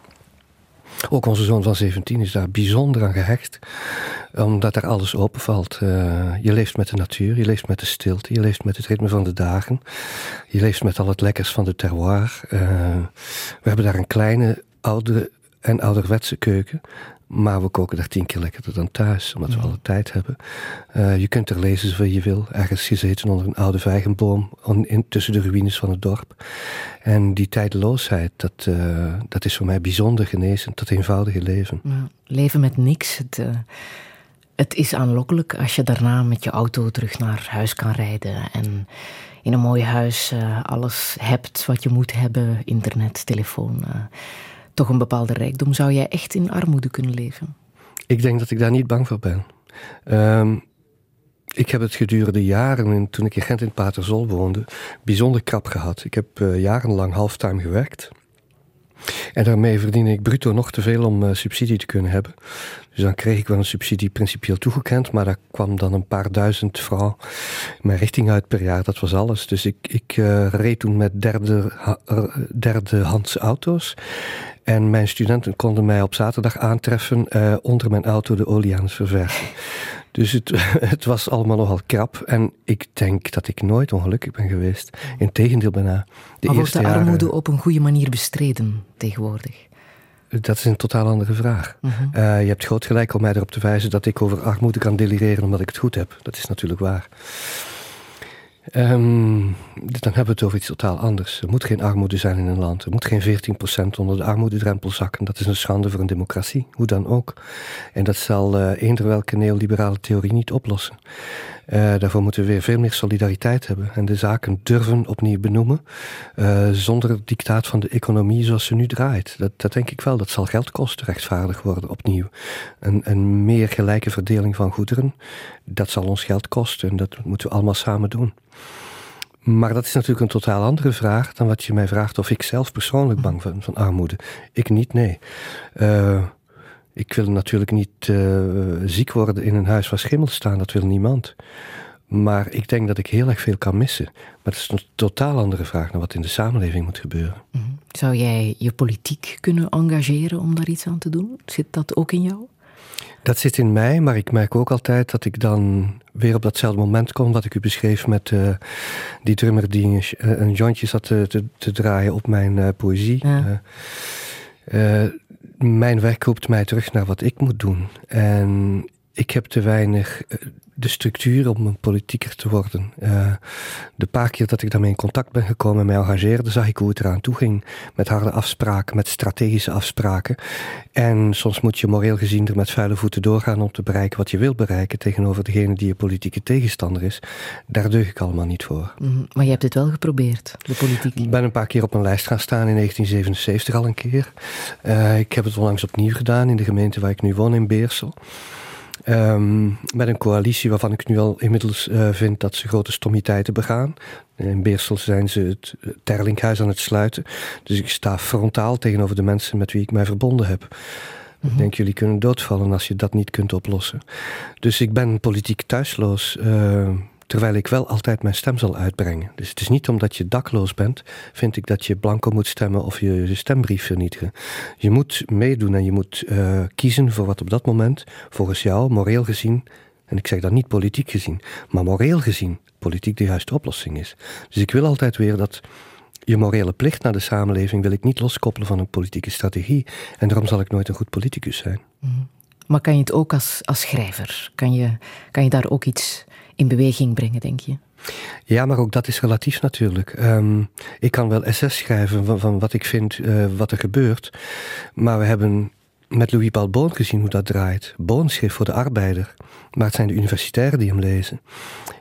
Ook onze zoon van 17 is daar bijzonder aan gehecht, omdat er alles openvalt. Uh, je leeft met de natuur, je leeft met de stilte, je leeft met het ritme van de dagen, je leeft met al het lekkers van de terroir. Uh, we hebben daar een kleine, oude en ouderwetse keuken. Maar we koken daar tien keer lekkerder dan thuis, omdat we alle tijd hebben. Uh, je kunt er lezen zoveel je wil. Ergens gezeten onder een oude vijgenboom in, tussen de ruïnes van het dorp. En die tijdloosheid, dat, uh, dat is voor mij bijzonder genezend. Dat eenvoudige leven. Ja, leven met niks. Het, uh, het is aanlokkelijk als je daarna met je auto terug naar huis kan rijden. En in een mooi huis alles hebt wat je moet hebben: internet, telefoon. Toch een bepaalde rijkdom. Zou jij echt in armoede kunnen leven? Ik denk dat ik daar niet bang voor ben. Um, ik heb het gedurende jaren, toen ik in Gent in Paterzol woonde, bijzonder krap gehad. Ik heb uh, jarenlang halftime gewerkt. En daarmee verdien ik bruto nog te veel om uh, subsidie te kunnen hebben. Dus dan kreeg ik wel een subsidie principieel toegekend, maar daar kwam dan een paar duizend francs mijn richting uit per jaar. Dat was alles. Dus ik, ik uh, reed toen met derde, derdehands auto's. En mijn studenten konden mij op zaterdag aantreffen uh, onder mijn auto de olie aan het verversen. Dus het, het, was allemaal nogal krap. En ik denk dat ik nooit ongelukkig ben geweest. Integendeel bijna. De maar wordt de armoede jaren, op een goede manier bestreden tegenwoordig? Dat is een totaal andere vraag. Uh -huh. uh, je hebt groot gelijk om mij erop te wijzen dat ik over armoede kan delireren omdat ik het goed heb. Dat is natuurlijk waar. Um, dan hebben we het over iets totaal anders. Er moet geen armoede zijn in een land. Er moet geen 14% onder de armoededrempel zakken. Dat is een schande voor een democratie, hoe dan ook. En dat zal uh, eender welke neoliberale theorie niet oplossen. Uh, daarvoor moeten we weer veel meer solidariteit hebben en de zaken durven opnieuw benoemen. Uh, zonder het dictaat van de economie zoals ze nu draait. Dat, dat denk ik wel. Dat zal geld kosten, rechtvaardig worden opnieuw. Een, een meer gelijke verdeling van goederen, dat zal ons geld kosten. En dat moeten we allemaal samen doen. Maar dat is natuurlijk een totaal andere vraag dan wat je mij vraagt of ik zelf persoonlijk bang ben van armoede. Ik niet, nee. Uh, ik wil natuurlijk niet uh, ziek worden in een huis waar schimmels staan, dat wil niemand. Maar ik denk dat ik heel erg veel kan missen. Maar dat is een totaal andere vraag dan wat in de samenleving moet gebeuren. -hmm. Zou jij je politiek kunnen engageren om daar iets aan te doen? Zit dat ook in jou? Dat zit in mij, maar ik merk ook altijd dat ik dan weer op datzelfde moment kom wat ik u beschreef met uh, die drummer die een, een jointje zat te, te, te, draaien op mijn uh, poëzie. Ja. Uh, mijn werk roept mij terug naar wat ik moet doen. En ik heb te weinig de structuur om een politieker te worden. Uh, de paar keer dat ik daarmee in contact ben gekomen en mij engageerde, zag ik hoe het eraan toe ging. Met harde afspraken, met strategische afspraken. En soms moet je moreel gezien er met vuile voeten doorgaan om te bereiken wat je wilt bereiken tegenover degene die je politieke tegenstander is. Daar deug ik allemaal niet voor. Mm, maar je hebt het wel geprobeerd, de politiek. Ik ben een paar keer op een lijst gaan staan in 1977 al een keer. Uh, ik heb het onlangs opnieuw gedaan in de gemeente waar ik nu woon, in Beersel. Um, met een coalitie waarvan ik nu al inmiddels uh, vind dat ze grote stommiteiten begaan. In Beersel zijn ze het Terlinkhuis aan het sluiten. Dus ik sta frontaal tegenover de mensen met wie ik mij verbonden heb. Ik denk, jullie kunnen doodvallen als je dat niet kunt oplossen. Dus ik ben politiek thuisloos. Uh, terwijl ik wel altijd mijn stem zal uitbrengen. Dus het is niet omdat je dakloos bent, vind ik dat je blanco moet stemmen of je, stembrief vernietigen. Je moet meedoen en je moet uh, kiezen voor wat op dat moment, volgens jou, moreel gezien, en ik zeg dat niet politiek gezien, maar moreel gezien, politiek de juiste oplossing is. Dus ik wil altijd weer dat je morele plicht naar de samenleving wil ik niet loskoppelen van een politieke strategie. En daarom zal ik nooit een goed politicus zijn. Mm. Maar kan je het ook als, als schrijver? Kan je, kan je daar ook iets in beweging brengen, denk je? Ja, maar ook dat is relatief natuurlijk. Um, ik kan wel essays schrijven van, van wat ik vind, uh, wat er gebeurt. Maar we hebben met Louis Paul Boon gezien hoe dat draait. Boon schreef voor de arbeider, maar het zijn de universitairen die hem lezen.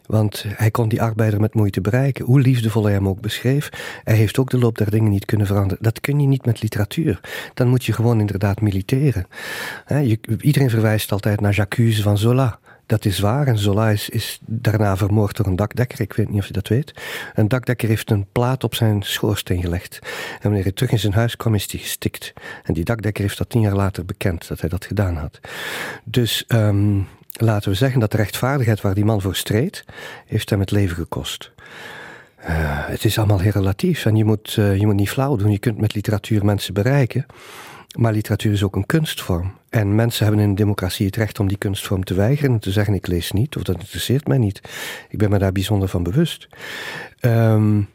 Want hij kon die arbeider met moeite bereiken, hoe liefdevol hij hem ook beschreef. Hij heeft ook de loop der dingen niet kunnen veranderen. Dat kun je niet met literatuur. Dan moet je gewoon inderdaad militeren. iedereen verwijst altijd naar J'accuse van Zola. Dat is waar. En Zola is, daarna vermoord door een dakdekker. Ik weet niet of je dat weet. Een dakdekker heeft een plaat op zijn schoorsteen gelegd. En wanneer hij terug in zijn huis kwam, is hij gestikt. En die dakdekker heeft dat tien jaar later bekend, dat hij dat gedaan had. Dus ehm, laten we zeggen dat de rechtvaardigheid waar die man voor streed, heeft hem het leven gekost. Uh, het is allemaal heel relatief en je moet, uh, je moet niet flauw doen. Je kunt met literatuur mensen bereiken. Maar literatuur is ook een kunstvorm. En mensen hebben in een democratie het recht om die kunstvorm te weigeren en te zeggen: ik lees niet of dat interesseert mij niet. Ik ben me daar bijzonder van bewust. Um,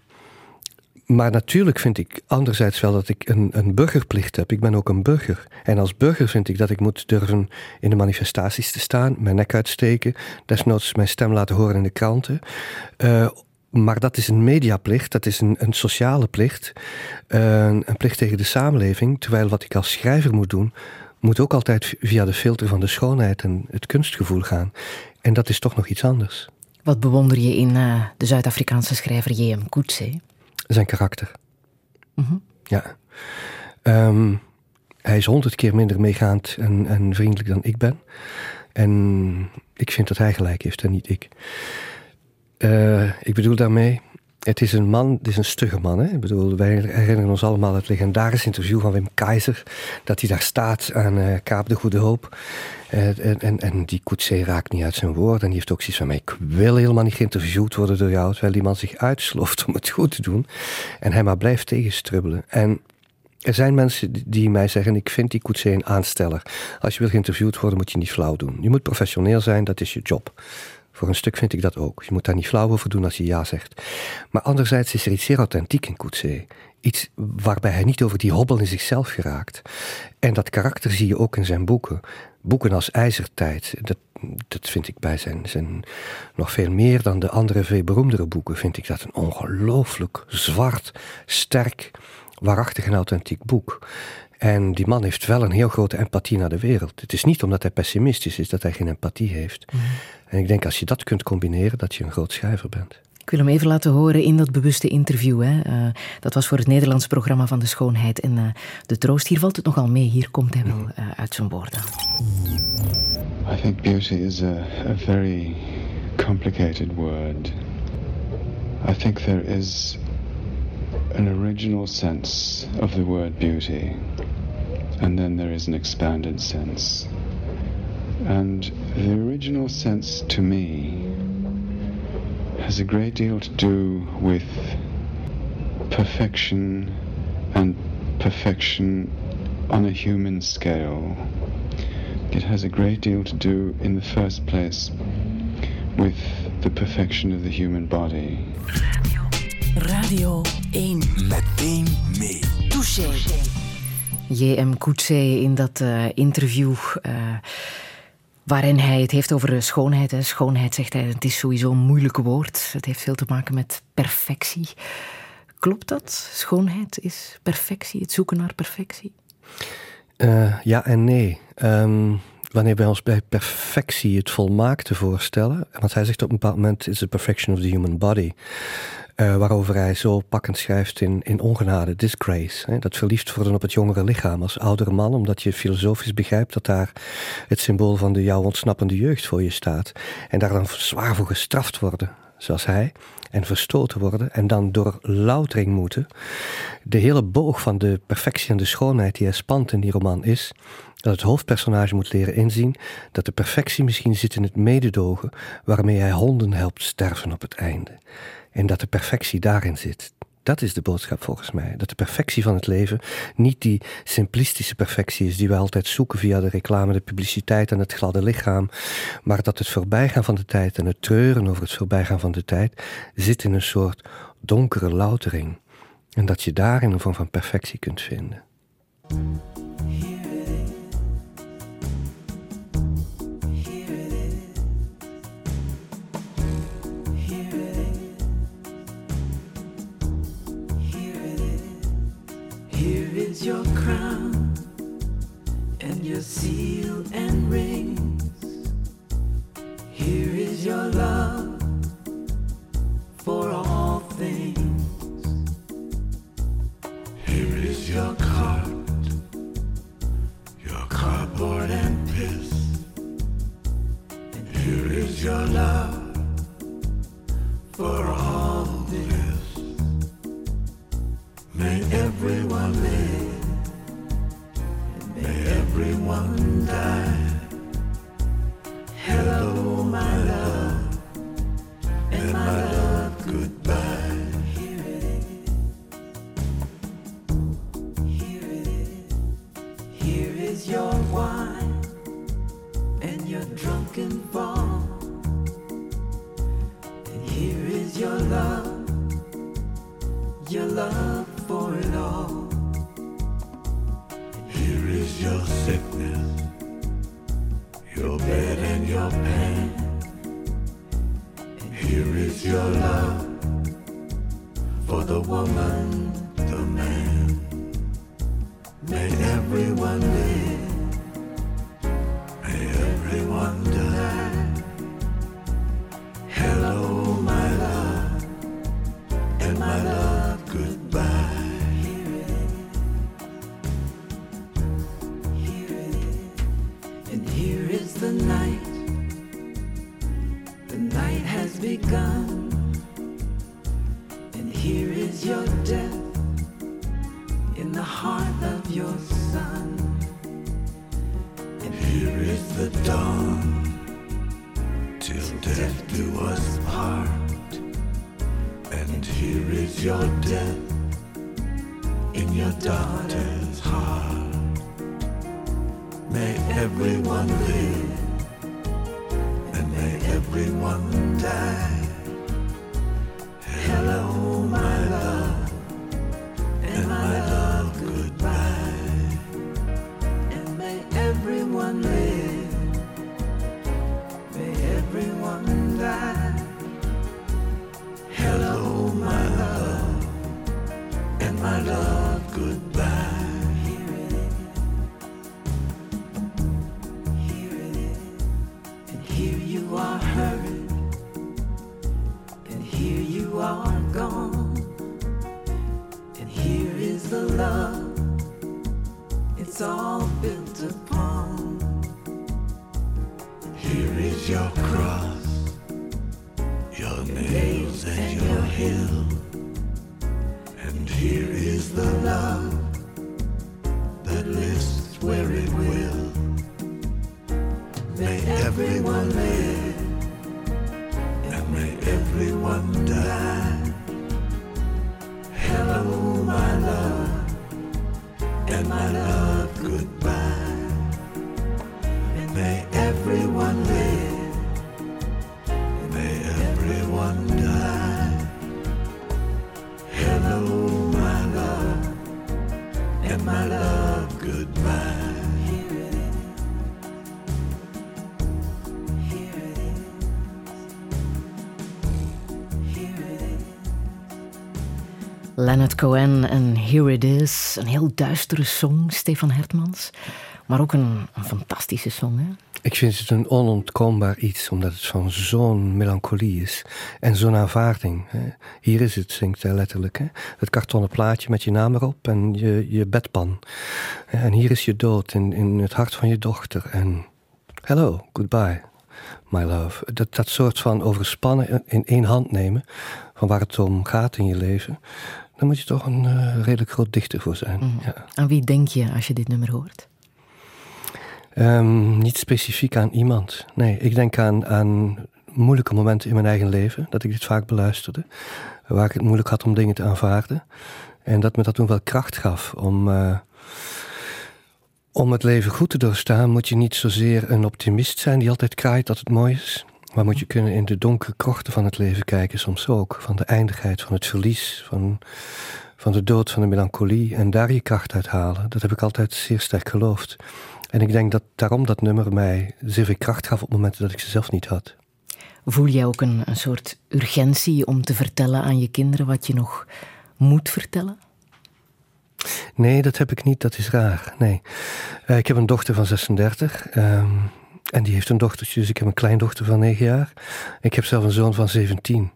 maar natuurlijk vind ik anderzijds wel dat ik een, een burgerplicht heb. Ik ben ook een burger. En als burger vind ik dat ik moet durven in de manifestaties te staan, mijn nek uitsteken, desnoods mijn stem laten horen in de kranten. Uh, maar dat is een mediaplicht, dat is een, een sociale plicht, uh, een plicht tegen de samenleving. Terwijl wat ik als schrijver moet doen, moet ook altijd via de filter van de schoonheid en het kunstgevoel gaan. En dat is toch nog iets anders. Wat bewonder je in uh, de Zuid-Afrikaanse schrijver J.M. Coetzee? Zijn karakter. Mhm. Ja. Um, hij is honderd keer minder meegaand en, en vriendelijk dan ik ben. En ik vind dat hij gelijk heeft en niet ik. Uh, ik bedoel daarmee, het is een man, het is een stugge man. Hè? Ik bedoel, wij herinneren ons allemaal het legendarische interview van Wim Keizer. Dat hij daar staat aan uh, Kaap de Goede Hoop. Uh, en, en, en, die Koetsee raakt niet uit zijn woord. En die heeft ook zoiets van: Ik wil helemaal niet geïnterviewd worden door jou. Terwijl die man zich uitsloft om het goed te doen. En hij maar blijft tegenstrubbelen. En er zijn mensen die mij zeggen: Ik vind die Koetsee een aansteller. Als je wil geïnterviewd worden, moet je niet flauw doen. Je moet professioneel zijn, dat is je job. Voor een stuk vind ik dat ook. Je moet daar niet flauw over doen als je ja zegt. Maar anderzijds is er iets zeer authentiek in Coetzee. Iets waarbij hij niet over die hobbel in zichzelf geraakt. En dat karakter zie je ook in zijn boeken. Boeken als IJzertijd, dat, dat vind ik bij zijn, zijn nog veel meer dan de andere veel beroemdere boeken, vind ik dat een ongelooflijk zwart, sterk, waarachtig en authentiek boek. En die man heeft wel een heel grote empathie naar de wereld. Het is niet omdat hij pessimistisch is dat hij geen empathie heeft. Mhm. En ik denk als je dat kunt combineren, dat je een groot schrijver bent. Ik wil hem even laten horen in dat bewuste interview. Hè. Uh, dat was voor het Nederlands programma van de schoonheid en uh, de troost. Hier valt het nogal mee. Hier komt hij wel uh, uit zijn woorden. I think beauty is a, a very complicated word. I think there is an original sense of the word beauty, and then there is an expanded sense. And the original sense to me has a great deal to do with perfection and perfection on a human scale. It has a great deal to do, in the first place, with the perfection of the human body. Radio 1. Meteen mee. Touché. J.M. Coetzee in dat uh, interview... Uh, waarin hij het heeft over schoonheid. Hè. Schoonheid, zegt hij, het is sowieso een moeilijk woord. Het heeft veel te maken met perfectie. Klopt dat? Schoonheid is perfectie, het zoeken naar perfectie? Uh, ja en nee. Um, wanneer wij ons bij perfectie het volmaakte voorstellen, want hij zegt op een bepaald moment: is the perfection of the human body. Uh, waarover hij zo pakkend schrijft in, in Ongenade, Disgrace. Hè, dat verliefd worden op het jongere lichaam als oudere man, omdat je filosofisch begrijpt dat daar het symbool van de jou ontsnappende jeugd voor je staat. En daar dan zwaar voor gestraft worden, zoals hij, en verstoten worden en dan door loutering moeten. De hele boog van de perfectie en de schoonheid die hij spant in die roman is dat het hoofdpersonage moet leren inzien dat de perfectie misschien zit in het mededogen waarmee hij honden helpt sterven op het einde. En dat de perfectie daarin zit. Dat is de boodschap volgens mij. Dat de perfectie van het leven niet die simplistische perfectie is die we altijd zoeken via de reclame, de publiciteit en het gladde lichaam. Maar dat het voorbijgaan van de tijd en het treuren over het voorbijgaan van de tijd zit in een soort donkere loutering. En dat je daarin een vorm van perfectie kunt vinden. Your crown and your seal and rings. Here is your love everyone live Cohen en Here It Is. Een heel duistere song, Stefan Hertmans. Maar ook een, een fantastische song, hè? Ik vind het een onontkoombaar iets, omdat het van zo'n melancholie is. En zo'n aanvaarding. Hier is het, zingt hij letterlijk. Hè. Het kartonnen plaatje met je naam erop en je, je bedpan. En hier is je dood in, in het hart van je dochter. En hello, goodbye, my love. Dat, dat soort van overspannen in één hand nemen, van waar het om gaat in je leven. Daar moet je toch een eh, redelijk groot dichter voor zijn. Mhm. Ja. Aan wie denk je als je dit nummer hoort? Ehm, niet specifiek aan iemand. Nee, ik denk aan, aan moeilijke momenten in mijn eigen leven. Dat ik dit vaak beluisterde. Waar ik het moeilijk had om dingen te aanvaarden. En dat me dat toen wel kracht gaf om. eh, om het leven goed te doorstaan, moet je niet zozeer een optimist zijn die altijd kraait dat het mooi is. Maar moet je kunnen in de donkere krochten van het leven kijken, soms ook. Van de eindigheid, van het verlies, van, van de dood, van de melancholie. En daar je kracht uit halen. Dat heb ik altijd zeer sterk geloofd. En ik denk dat daarom dat nummer mij zeer veel kracht gaf op momenten dat ik ze zelf niet had. Voel jij ook een, een soort urgentie om te vertellen aan je kinderen wat je nog moet vertellen? Nee, dat heb ik niet, dat is raar. Nee. Uh, ik heb een dochter van 36. Ehm, en die heeft een dochtertje, dus ik heb een kleindochter van 9 jaar. Ik heb zelf een zoon van 17.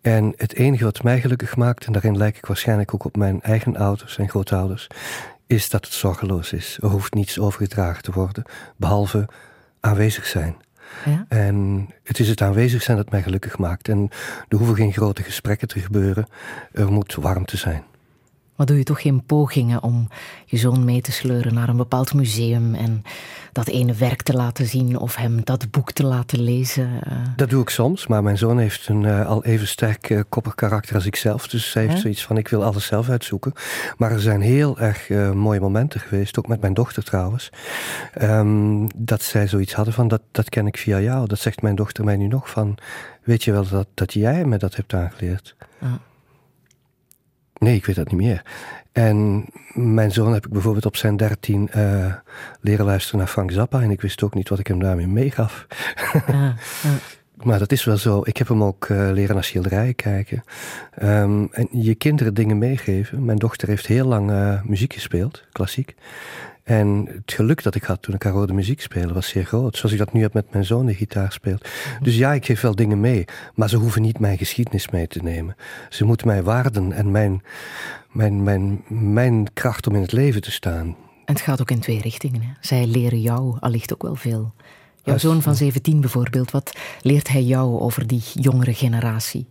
En het enige wat mij gelukkig maakt, en daarin lijk ik waarschijnlijk ook op mijn eigen ouders en grootouders, is dat het zorgeloos is. Er hoeft niets overgedragen te worden, behalve aanwezig zijn. Ja? En het is het aanwezig zijn dat mij gelukkig maakt. En er hoeven geen grote gesprekken te gebeuren. Er moet warmte zijn. Maar doe je toch geen pogingen om je zoon mee te sleuren naar een bepaald museum en dat ene werk te laten zien of hem dat boek te laten lezen? Eh? Dat doe ik soms, maar mijn zoon heeft een uh, al even sterk uh, koppig karakter als ik zelf. Dus hij heeft zoiets van: ik wil alles zelf uitzoeken. Maar er zijn heel erg mooie momenten geweest, ook met mijn dochter trouwens, um, dat zij zoiets hadden van: dat, dat ken ik via jou. Dat zegt mijn dochter mij nu nog van: weet je wel dat, dat jij me dat hebt aangeleerd? Ja. Nee, ik weet dat niet meer. En mijn zoon heb ik bijvoorbeeld op zijn dertien uh, leren luisteren naar Frank Zappa. En ik wist ook niet wat ik hem daarmee meegaf. Ja, maar dat is wel zo. Ik heb hem ook uh, leren naar schilderijen kijken. Um, en je kinderen dingen meegeven. Mijn dochter heeft heel lang uh, muziek gespeeld, klassiek. En het geluk dat ik had toen ik haar hoorde muziek spelen was zeer groot. Zoals ik dat nu heb met mijn zoon die gitaar speelt. Dus ja, ik geef wel dingen mee. Maar ze hoeven niet mijn geschiedenis mee te nemen. Ze moeten mij waarden en mijn, mijn, mijn, mijn kracht om in het leven te staan. En het gaat ook in twee richtingen. Hè? Zij leren jou allicht ook wel veel. Jouw zoon van 17 bijvoorbeeld, wat leert hij jou over die jongere generatie?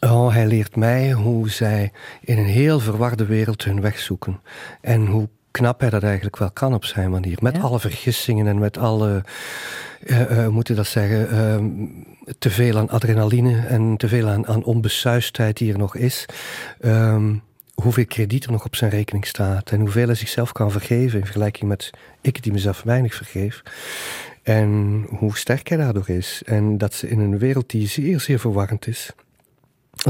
Oh, hij leert mij hoe zij in een heel verwarde wereld hun weg zoeken. En hoe knap hij dat eigenlijk wel kan op zijn manier. Met alle vergissingen en met alle, uh, uh, moet je dat zeggen, uh, te veel aan adrenaline en te veel aan, aan onbesuistheid die er nog is. Um, hoeveel krediet er nog op zijn rekening staat en hoeveel hij zichzelf kan vergeven in vergelijking met ik die mezelf weinig vergeef. En hoe sterk hij daardoor is. En dat ze in een wereld die zeer, zeer verwarrend is,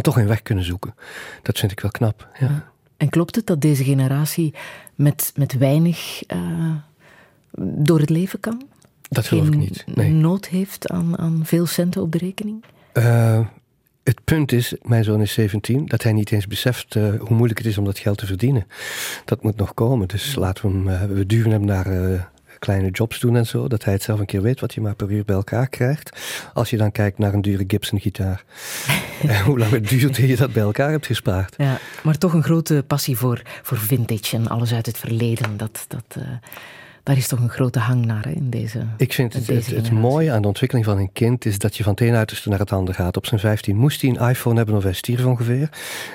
toch een weg kunnen zoeken. Dat vind ik wel knap. ja. En klopt het dat deze generatie met, met weinig uh, door het leven kan? Dat geloof ik niet. Nee. nood heeft aan, aan veel centen op de rekening? Uh, het punt is, mijn zoon is 17, dat hij niet eens beseft uh, hoe moeilijk het is om dat geld te verdienen. Dat moet nog komen. Dus laten we hem, we duwen hem naar kleine jobs doen en zo. Dat hij het zelf een keer weet wat je maar per uur bij elkaar krijgt. Als je dan kijkt naar een dure Gibson-gitaar. en hoe lang het duurt eer je dat bij elkaar hebt gespaard. Ja, maar toch een grote passie voor, voor vintage en alles uit het verleden. Dat, dat, uh, daar is toch een grote hang naar hè, in deze Ik vind het, het, het, mooie aan de ontwikkeling van een kind is dat je van het ene uiterste naar het andere gaat. Op zijn 15 moest hij een iPhone hebben of hij stierf ongeveer.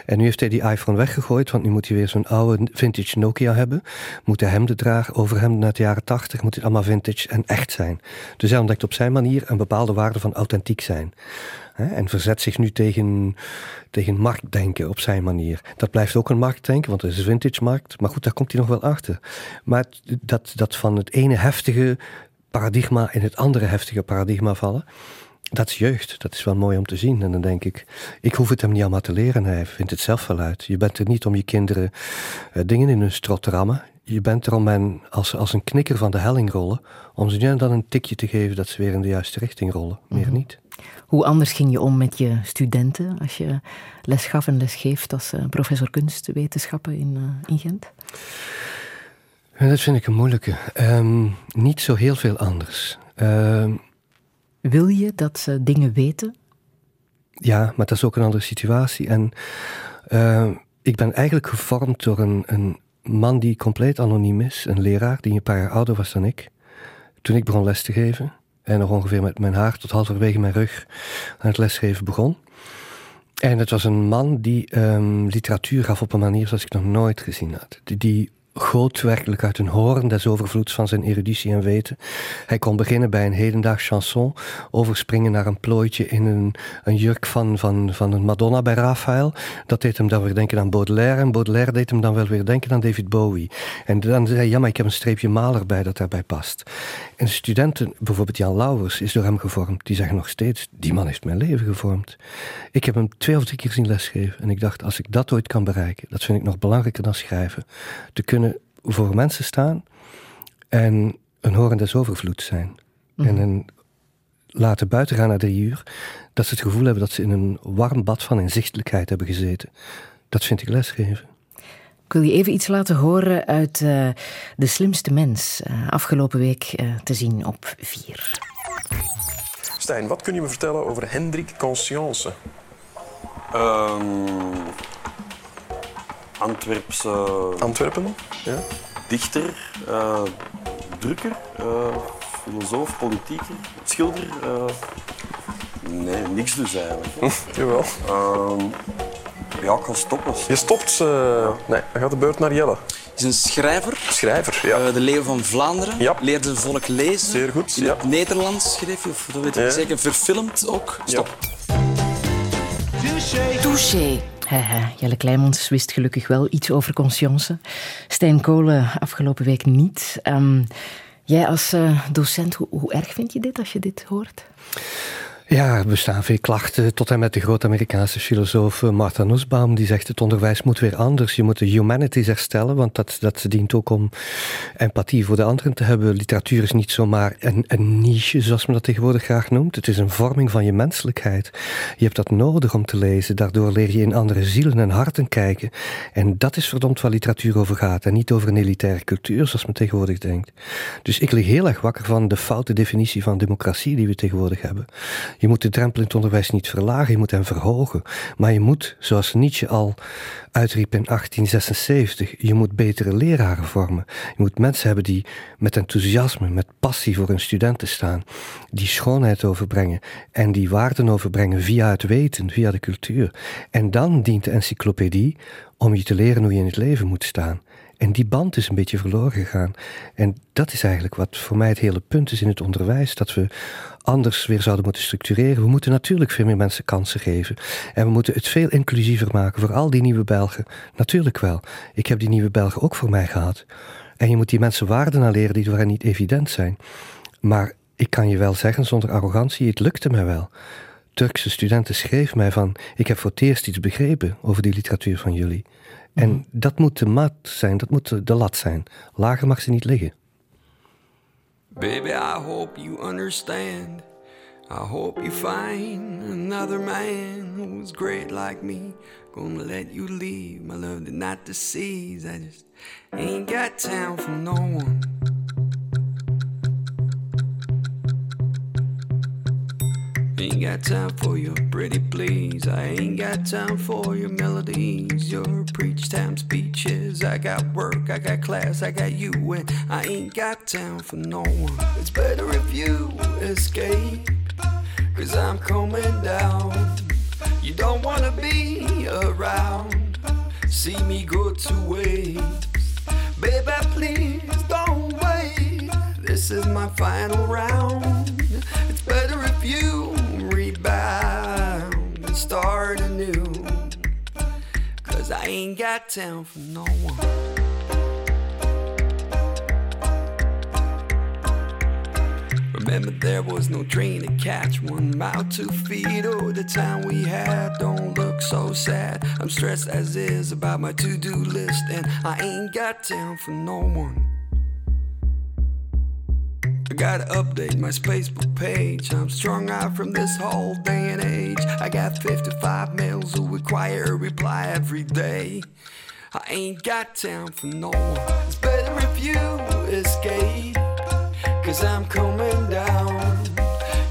En nu heeft hij die iPhone weggegooid, want nu moet hij weer zo'n oude vintage Nokia hebben. Moet hij hem de draag over hem naar de jaren 80, moet het allemaal vintage en echt zijn. Dus hij ontdekt op zijn manier een bepaalde waarde van authentiek zijn. En verzet zich nu tegen, tegen marktdenken op zijn manier. Dat blijft ook een marktdenken, want het is een vintage markt. Maar goed, daar komt hij nog wel achter. Maar dat, dat van het ene heftige paradigma in het andere heftige paradigma vallen. Dat is jeugd. Dat is wel mooi om te zien. En dan denk ik, ik hoef het hem niet allemaal te leren. Hij vindt het zelf wel uit. Je bent er niet om je kinderen uh, dingen in hun strot te rammen. Je bent er om hen als, als een knikker van de helling rollen. Om ze dan een tikje te geven dat ze weer in de juiste richting rollen. Meer mm -hmm. niet. Hoe anders ging je om met je studenten als je les gaf en les geeft als uh, professor kunstwetenschappen in, uh, in Gent? Ja, dat vind ik een moeilijke. Um, niet zo heel veel anders. Uh, Wil je dat ze dingen weten? Ja, maar dat is ook een andere situatie. En uh, ik ben eigenlijk gevormd door een, een man die compleet anoniem is, een leraar die een paar jaar ouder was dan ik. Toen ik begon les te geven en nog ongeveer met mijn haar tot halverwege mijn rug aan het lesgeven begon. En het was een man die um, literatuur gaf op een manier zoals ik nog nooit gezien had. Die, die goot werkelijk uit een hoorn des overvloeds van zijn eruditie en weten. Hij kon beginnen bij een hedendaags chanson, overspringen naar een plooitje in een, een jurk van, van, van een Madonna bij Raphaël. Dat deed hem dan weer denken aan Baudelaire en Baudelaire deed hem dan wel weer denken aan David Bowie. En dan zei hij, ja maar ik heb een streepje maler bij dat daarbij past. En studenten, bijvoorbeeld Jan Lauwers, is door hem gevormd. Die zeggen nog steeds, die man heeft mijn leven gevormd. Ik heb hem twee of drie keer zien lesgeven en ik dacht, als ik dat ooit kan bereiken, dat vind ik nog belangrijker dan schrijven, te kunnen voor mensen staan en een horen des overvloed zijn. Mm. En een laten buiten gaan naar drie uur, dat ze het gevoel hebben dat ze in een warm bad van inzichtelijkheid hebben gezeten. Dat vind ik lesgeven. Ik wil je even iets laten horen uit uh, De Slimste Mens, uh, afgelopen week uh, te zien op 4. Stijn, wat kun je me vertellen over Hendrik Conscience? Um, Antwerpse... Antwerpen, ja. Dichter, drukker, filosoof, politieker, schilder. nee, niks dus eigenlijk. Jawel. Uh, ja, ik ga stoppen. Je stopt? Uh, nee, dan gaat de beurt naar Jelle. is een schrijver. Schrijver, ja. Uh, de Leeuw van Vlaanderen. Ja. Leerde het volk lezen. Zeer goed, In ja. het Nederlands schreef je, of dat weet ik Ja. zeker. Verfilmd ook. Stop. Touché. Haha, Jelle Kleimans wist gelukkig wel iets over conscience. Stijn Kolen afgelopen week niet. Ehm, jij als eh, docent, hoe, hoe erg vind je dit als je dit hoort? Ja, er bestaan veel klachten, tot en met de grote Amerikaanse filosoof eh, Martha Nussbaum, die zegt het onderwijs moet weer anders. Je moet de humanities herstellen, want dat, dat dient ook om empathie voor de anderen te hebben. Literatuur is niet zomaar een, een niche, zoals men dat tegenwoordig graag noemt. Het is een vorming van je menselijkheid. Je hebt dat nodig om te lezen. Daardoor leer je in andere zielen en harten kijken. En dat is verdomd waar literatuur over gaat. En niet over een elitaire cultuur, zoals men tegenwoordig denkt. Dus ik lig heel erg wakker van de foute definitie van democratie die we tegenwoordig hebben. Je moet de drempel in het onderwijs niet verlagen, je moet hem verhogen. Maar je moet, zoals Nietzsche al uitriep in 1876, je moet betere leraren vormen. Je moet mensen hebben die met enthousiasme, met passie voor hun studenten staan, die schoonheid overbrengen en die waarden overbrengen via het weten, via de cultuur. En dan dient de encyclopedie om je te leren hoe je in het leven moet staan. En die band is een beetje verloren gegaan. En dat is eigenlijk wat voor mij het hele punt is in het onderwijs: dat we anders weer zouden moeten structureren. We moeten natuurlijk veel meer mensen kansen geven. En we moeten het veel inclusiever maken voor al die nieuwe Belgen. Natuurlijk wel. Ik heb die nieuwe Belgen ook voor mij gehad. En je moet die mensen waarden aan leren die voor hen niet evident zijn. Maar ik kan je wel zeggen, zonder arrogantie, het lukte mij wel. Turkse studenten schreven mij van: Ik heb voor het eerst iets begrepen over die literatuur van jullie. En dat moet de maat zijn, dat moet de lat zijn. Lager mag ze niet liggen. Baby, I hope you understand. I hope you find another man who's great like me. Gonna let you leave, my love did not deceive. I just ain't got time for no one. Ain't got time for your pretty please. I ain't got time for your melodies, your preach time speeches. I got work, I got class, I got you, and I ain't got time for no one. It's better if you escape, cause I'm coming down. You don't wanna be around, see me go to waste. Baby, please don't wait. This is my final round. It's better if you ain't got time for no one. Remember, there was no train to catch one mile, two feet. Oh, the time we had don't look so sad. I'm stressed as is about my to do list, and I ain't got time for no one. Gotta update my Facebook page. I'm strung out from this whole day and age. I got 55 mails who require a reply every day. I ain't got time for no one. It's better if you escape. Cause I'm coming down.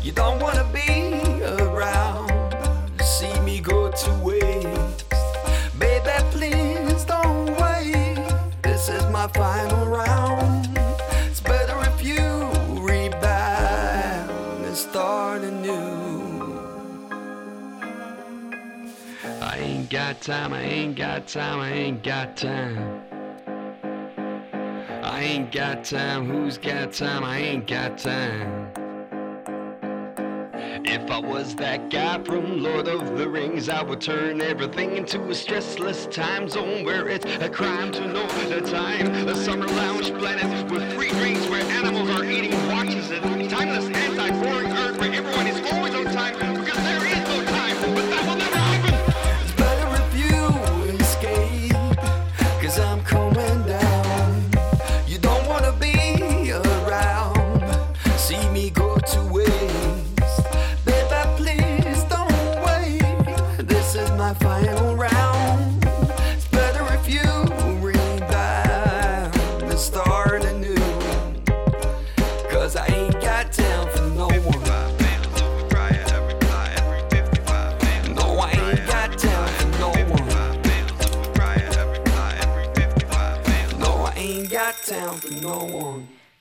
You don't wanna be around. See me go to waste. Ain't got time, I ain't got time, I ain't got time. I ain't got time, who's got time? I ain't got time. If I was that guy from Lord of the Rings, I would turn everything into a stressless time zone where it's a crime to know the time. A summer lounge planet with free drinks where animals are eating watches and timeless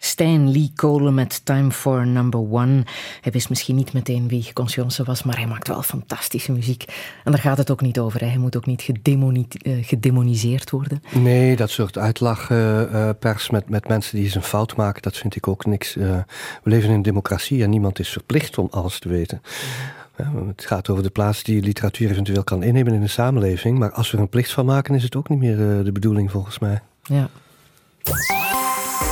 Stijn Lee Kolen met Time for Number One. Hij wist misschien niet meteen wie Conscience was, maar hij maakt wel fantastische muziek. En daar gaat het ook niet over. Hè. Hij moet ook niet gedemoni uh, gedemoniseerd worden. Nee, dat soort uitlachpers uh, met, met mensen die eens een fout maken, dat vind ik ook niks. Uh, we leven in een democratie en niemand is verplicht om alles te weten. Ja, het gaat over de plaats die literatuur eventueel kan innemen in de samenleving. Maar als we er een plicht van maken, is het ook niet meer de bedoeling volgens mij. Ja.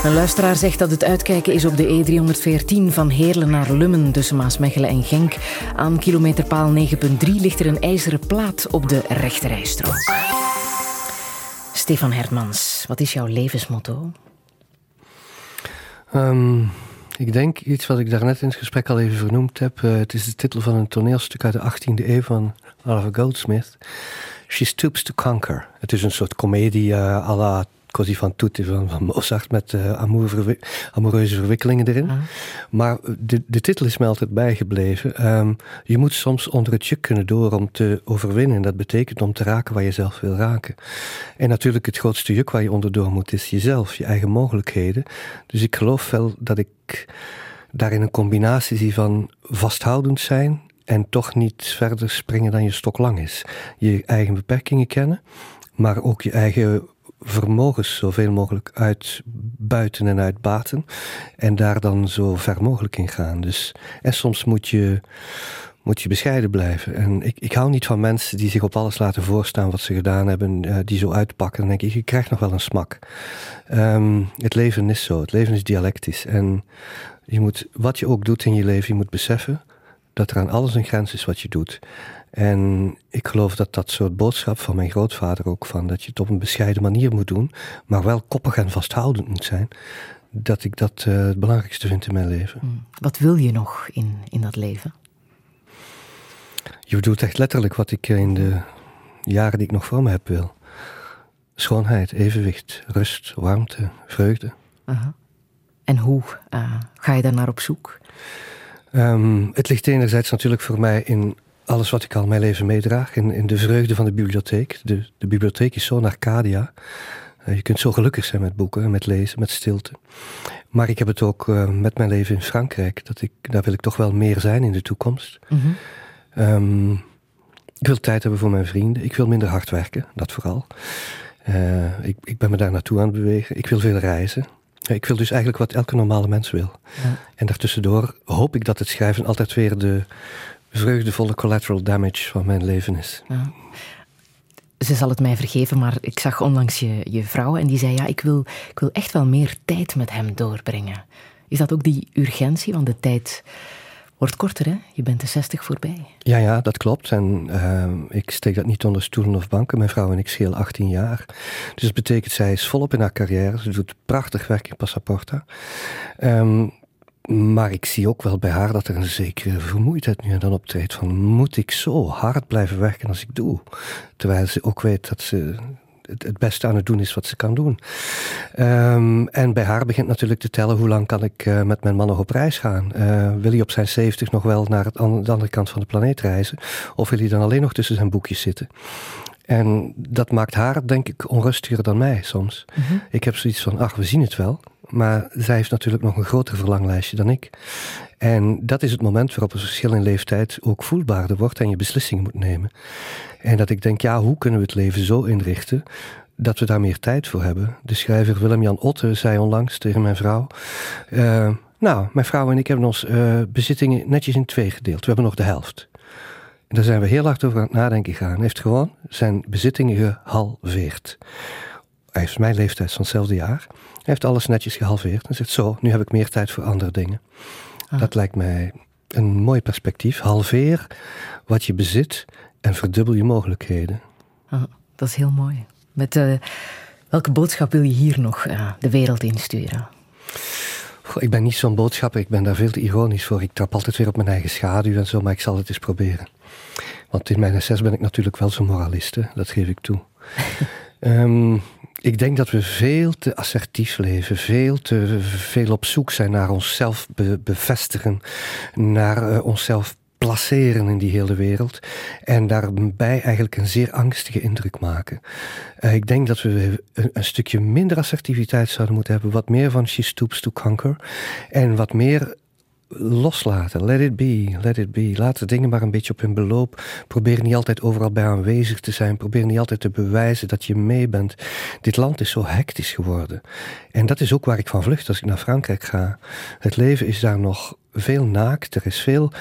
Een luisteraar zegt dat het uitkijken is op de E314 van Heerlen naar Lummen tussen Maasmechelen en Genk. Aan kilometerpaal 9.3 ligt er een ijzeren plaat op de rechterrijstrook. Stefan Hermans, wat is jouw levensmotto? Um, ik denk iets wat ik daarnet in het gesprek al even vernoemd heb. Uh, het is de titel van een toneelstuk uit de 18e eeuw van Oliver Goldsmith. She Stoops to Conquer. Het is een soort komedie uh, à la Così van Tutti van, van Mozart met uh, amour, amoureuze verwikkelingen erin. Ah. Maar de, de titel is me altijd bijgebleven. Um, je moet soms onder het juk kunnen door om te overwinnen. En dat betekent om te raken waar je zelf wil raken. En natuurlijk het grootste juk waar je onderdoor moet is jezelf, je eigen mogelijkheden. Dus ik geloof wel dat ik daarin een combinatie zie van vasthoudend zijn en toch niet verder springen dan je stok lang is. Je eigen beperkingen kennen, maar ook je eigen vermogens zoveel mogelijk uitbuiten en uitbaten. En daar dan zo ver mogelijk in gaan. Dus, en soms moet je, moet je bescheiden blijven. En ik, ik hou niet van mensen die zich op alles laten voorstaan wat ze gedaan hebben, uh, die zo uitpakken. Dan denk ik, je krijgt nog wel een smak. Um, het leven is zo, het leven is dialectisch. En je moet, wat je ook doet in je leven, je moet beseffen dat er aan alles een grens is wat je doet. En ik geloof dat dat soort boodschap van mijn grootvader ook van dat je het op een bescheiden manier moet doen, maar wel koppig en vasthoudend moet zijn, dat ik dat uh, het belangrijkste vind in mijn leven. Hmm. Wat wil je nog in, in dat leven? Je bedoelt echt letterlijk wat ik in de jaren die ik nog voor me heb wil. Schoonheid, evenwicht, rust, warmte, vreugde. -huh. En hoe uh, ga je daar naar op zoek? Um, het ligt enerzijds natuurlijk voor mij in alles wat ik al mijn leven meedraag. In, in de vreugde van de bibliotheek. De, de bibliotheek is zo'n Arcadia. Uh, je kunt zo gelukkig zijn met boeken, met lezen, met stilte. Maar ik heb het ook uh, met mijn leven in Frankrijk. Dat ik, daar wil ik toch wel meer zijn in de toekomst. Mm -hmm. um, ik wil tijd hebben voor mijn vrienden. Ik wil minder hard werken, dat vooral. Uh, ik, ik ben me daar naartoe aan het bewegen. Ik wil veel reizen. Ik wil dus eigenlijk wat elke normale mens wil. Ja. En daartussendoor hoop ik dat het schrijven altijd weer de vreugdevolle collateral damage van mijn leven is. Ja. Ze zal het mij vergeven, maar ik zag onlangs je, je vrouw en die zei: Ja, ik wil, ik wil echt wel meer tijd met hem doorbrengen. Is dat ook die urgentie? Want de tijd wordt korter, hè? Je bent de 60 voorbij. Ja, ja, dat klopt. En uh, ik steek dat niet onder stoelen of banken. Mijn vrouw en ik scheel 18 jaar. Dus dat betekent, zij is volop in haar carrière. Ze doet prachtig werk in Passaporta. Um, maar ik zie ook wel bij haar dat er een zekere vermoeidheid nu en dan optreedt. Van moet ik zo hard blijven werken als ik doe? Terwijl ze ook weet dat ze het beste aan het doen is wat ze kan doen. Um, en bij haar begint natuurlijk te tellen hoe lang kan ik uh, met mijn man nog op reis gaan. Uh, wil hij op zijn 70 nog wel naar het an de andere kant van de planeet reizen? Of wil hij dan alleen nog tussen zijn boekjes zitten? En dat maakt haar, denk ik, onrustiger dan mij soms. Mm -hmm. Ik heb zoiets van, ach, we zien het wel. Maar zij heeft natuurlijk nog een groter verlanglijstje dan ik. En dat is het moment waarop een verschil in leeftijd ook voelbaarder wordt en je beslissingen moet nemen. En dat ik denk, ja, hoe kunnen we het leven zo inrichten dat we daar meer tijd voor hebben? De schrijver Willem-Jan Otte zei onlangs tegen mijn vrouw. Uh, nou, mijn vrouw en ik hebben ons uh, bezittingen netjes in twee gedeeld. We hebben nog de helft. En daar zijn we heel hard over aan het nadenken gegaan. Hij heeft gewoon zijn bezittingen gehalveerd. Hij heeft mijn leeftijd van hetzelfde jaar. Hij heeft alles netjes gehalveerd en zegt zo, nu heb ik meer tijd voor andere dingen. Ah. Dat lijkt mij een mooi perspectief. Halveer wat je bezit en verdubbel je mogelijkheden. Ah, dat is heel mooi. Met uh, welke boodschap wil je hier nog uh, de wereld insturen? Goh, ik ben niet zo'n boodschapper, ik ben daar veel te ironisch voor. Ik trap altijd weer op mijn eigen schaduw en zo, maar ik zal het eens proberen. Want in mijn SS ben ik natuurlijk wel zo'n moralist, dat geef ik toe. um, ik denk dat we veel te assertief leven, veel te veel op zoek zijn naar onszelf be bevestigen, naar uh, onszelf placeren in die hele wereld. En daarbij eigenlijk een zeer angstige indruk maken. Uh, ik denk dat we een, een, stukje minder assertiviteit zouden moeten hebben. Wat meer van She Stoops to Conquer. En wat meer loslaten. Let it be, let it be. Laat de dingen maar een beetje op hun beloop. Probeer niet altijd overal bij aanwezig te zijn. Probeer niet altijd te bewijzen dat je mee bent. Dit land is zo hectisch geworden. En dat is ook waar ik van vlucht als ik naar Frankrijk ga. Het leven is daar nog veel naakt. Er is veel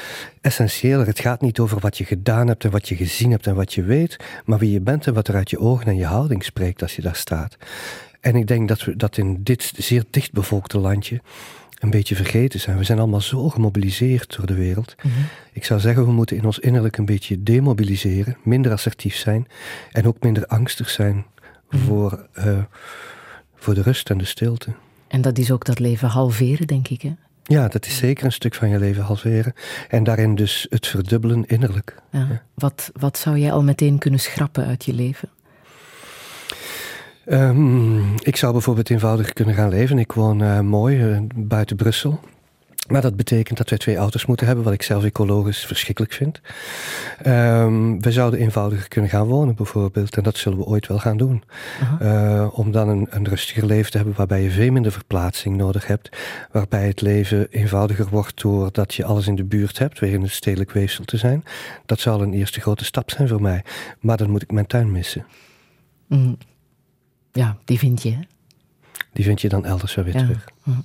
essentieeler. Het gaat niet over wat je gedaan hebt en wat je gezien hebt en wat je weet, maar wie je bent en wat er uit je ogen en je houding spreekt als je daar staat. En ik denk dat we dat in dit zeer dichtbevolkte landje een beetje vergeten zijn. We zijn allemaal zo gemobiliseerd door de wereld. Mhm. Ik zou zeggen, we moeten in ons innerlijk een beetje demobiliseren, minder assertief zijn en ook minder angstig zijn mhm. voor, uh, voor de rust en de stilte. En dat is ook dat leven halveren, denk ik, hè? Ja, dat is zeker een stuk van je leven halveren. En daarin dus het verdubbelen innerlijk. Ja. Wat, wat zou jij al meteen kunnen schrappen uit je leven? Um, ik zou bijvoorbeeld eenvoudig kunnen gaan leven. Ik woon uh, mooi uh, buiten Brussel. Maar dat betekent dat wij twee auto's moeten hebben, wat ik zelf ecologisch verschrikkelijk vind. Um, we zouden eenvoudiger kunnen gaan wonen, bijvoorbeeld. En dat zullen we ooit wel gaan doen. Uh, om dan een, een, rustiger leven te hebben waarbij je veel minder verplaatsing nodig hebt. Waarbij het leven eenvoudiger wordt doordat je alles in de buurt hebt, weer in het stedelijk weefsel te zijn. Dat zou een eerste grote stap zijn voor mij. Maar dan moet ik mijn tuin missen. Mm. Ja, die vind je. Die vind je dan elders weer terug. Mm.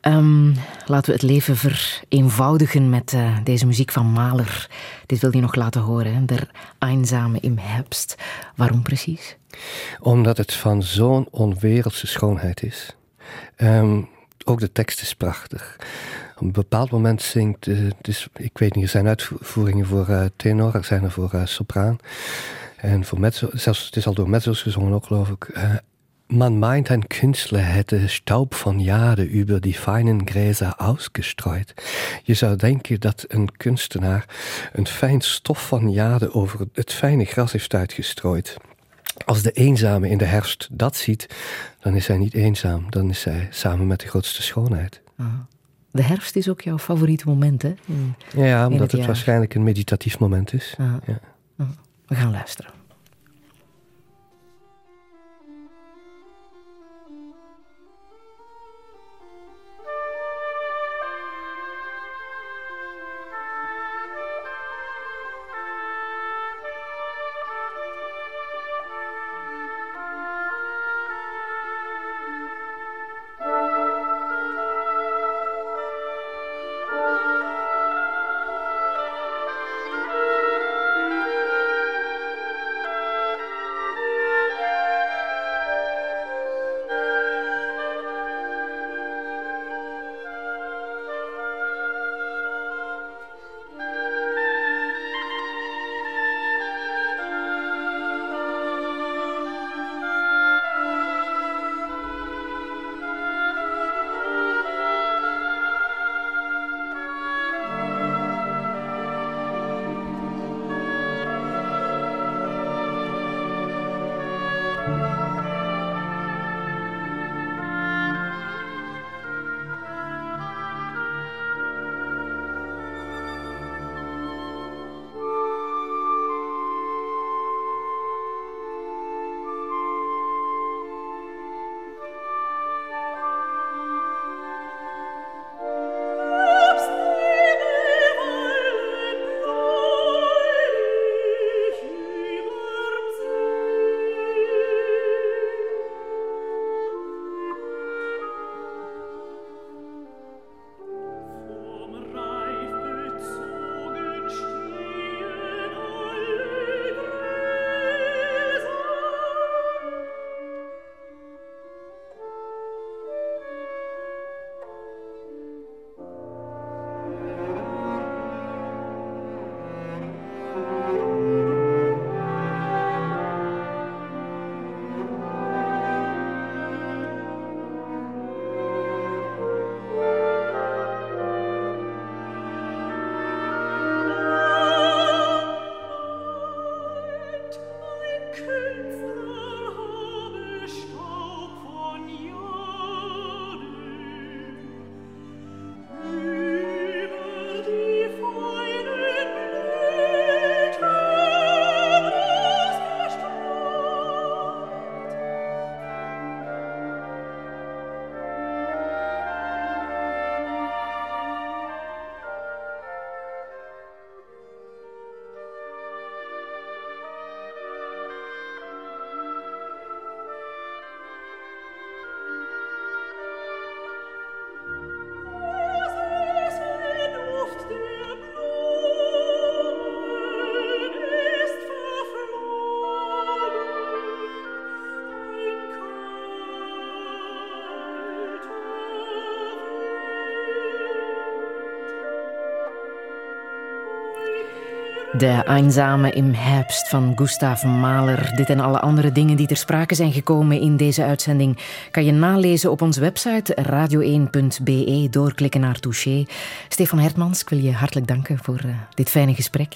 Um, laten we het leven vereenvoudigen met uh, deze muziek van Mahler. Dit wil je nog laten horen, hè? Der Einsame im Herbst. Waarom precies? Omdat het van zo'n onwereldse schoonheid is. Um, ook de tekst is prachtig. Op een bepaald moment zingt, uh, dus, ik weet niet, er zijn uitvoeringen voor uh, tenor, er zijn er voor sopraan. En voor mezzo, zelfs het is al door mezzo's gezongen ook, geloof ik. Man meint, ein Künstler hätte Staub von Jade über die feinen Gräser ausgestreut. Je zou denken dat een kunstenaar een fijn stof van jade over het fijne gras heeft uitgestrooid. Als de eenzame in de herfst dat ziet, dan is hij niet eenzaam, dan is hij samen met de grootste schoonheid. De herfst is ook jouw favoriete moment, hè? ja, omdat het, het waarschijnlijk een meditatief moment is. Ja. We gaan luisteren. De Einsame im Herbst van Gustav Mahler. Dit en alle andere dingen die ter sprake zijn gekomen in deze uitzending kan je nalezen op onze website radio1.be. Doorklikken naar Touché. Stefan Hertmans, ik wil je hartelijk danken voor uh, dit fijne gesprek.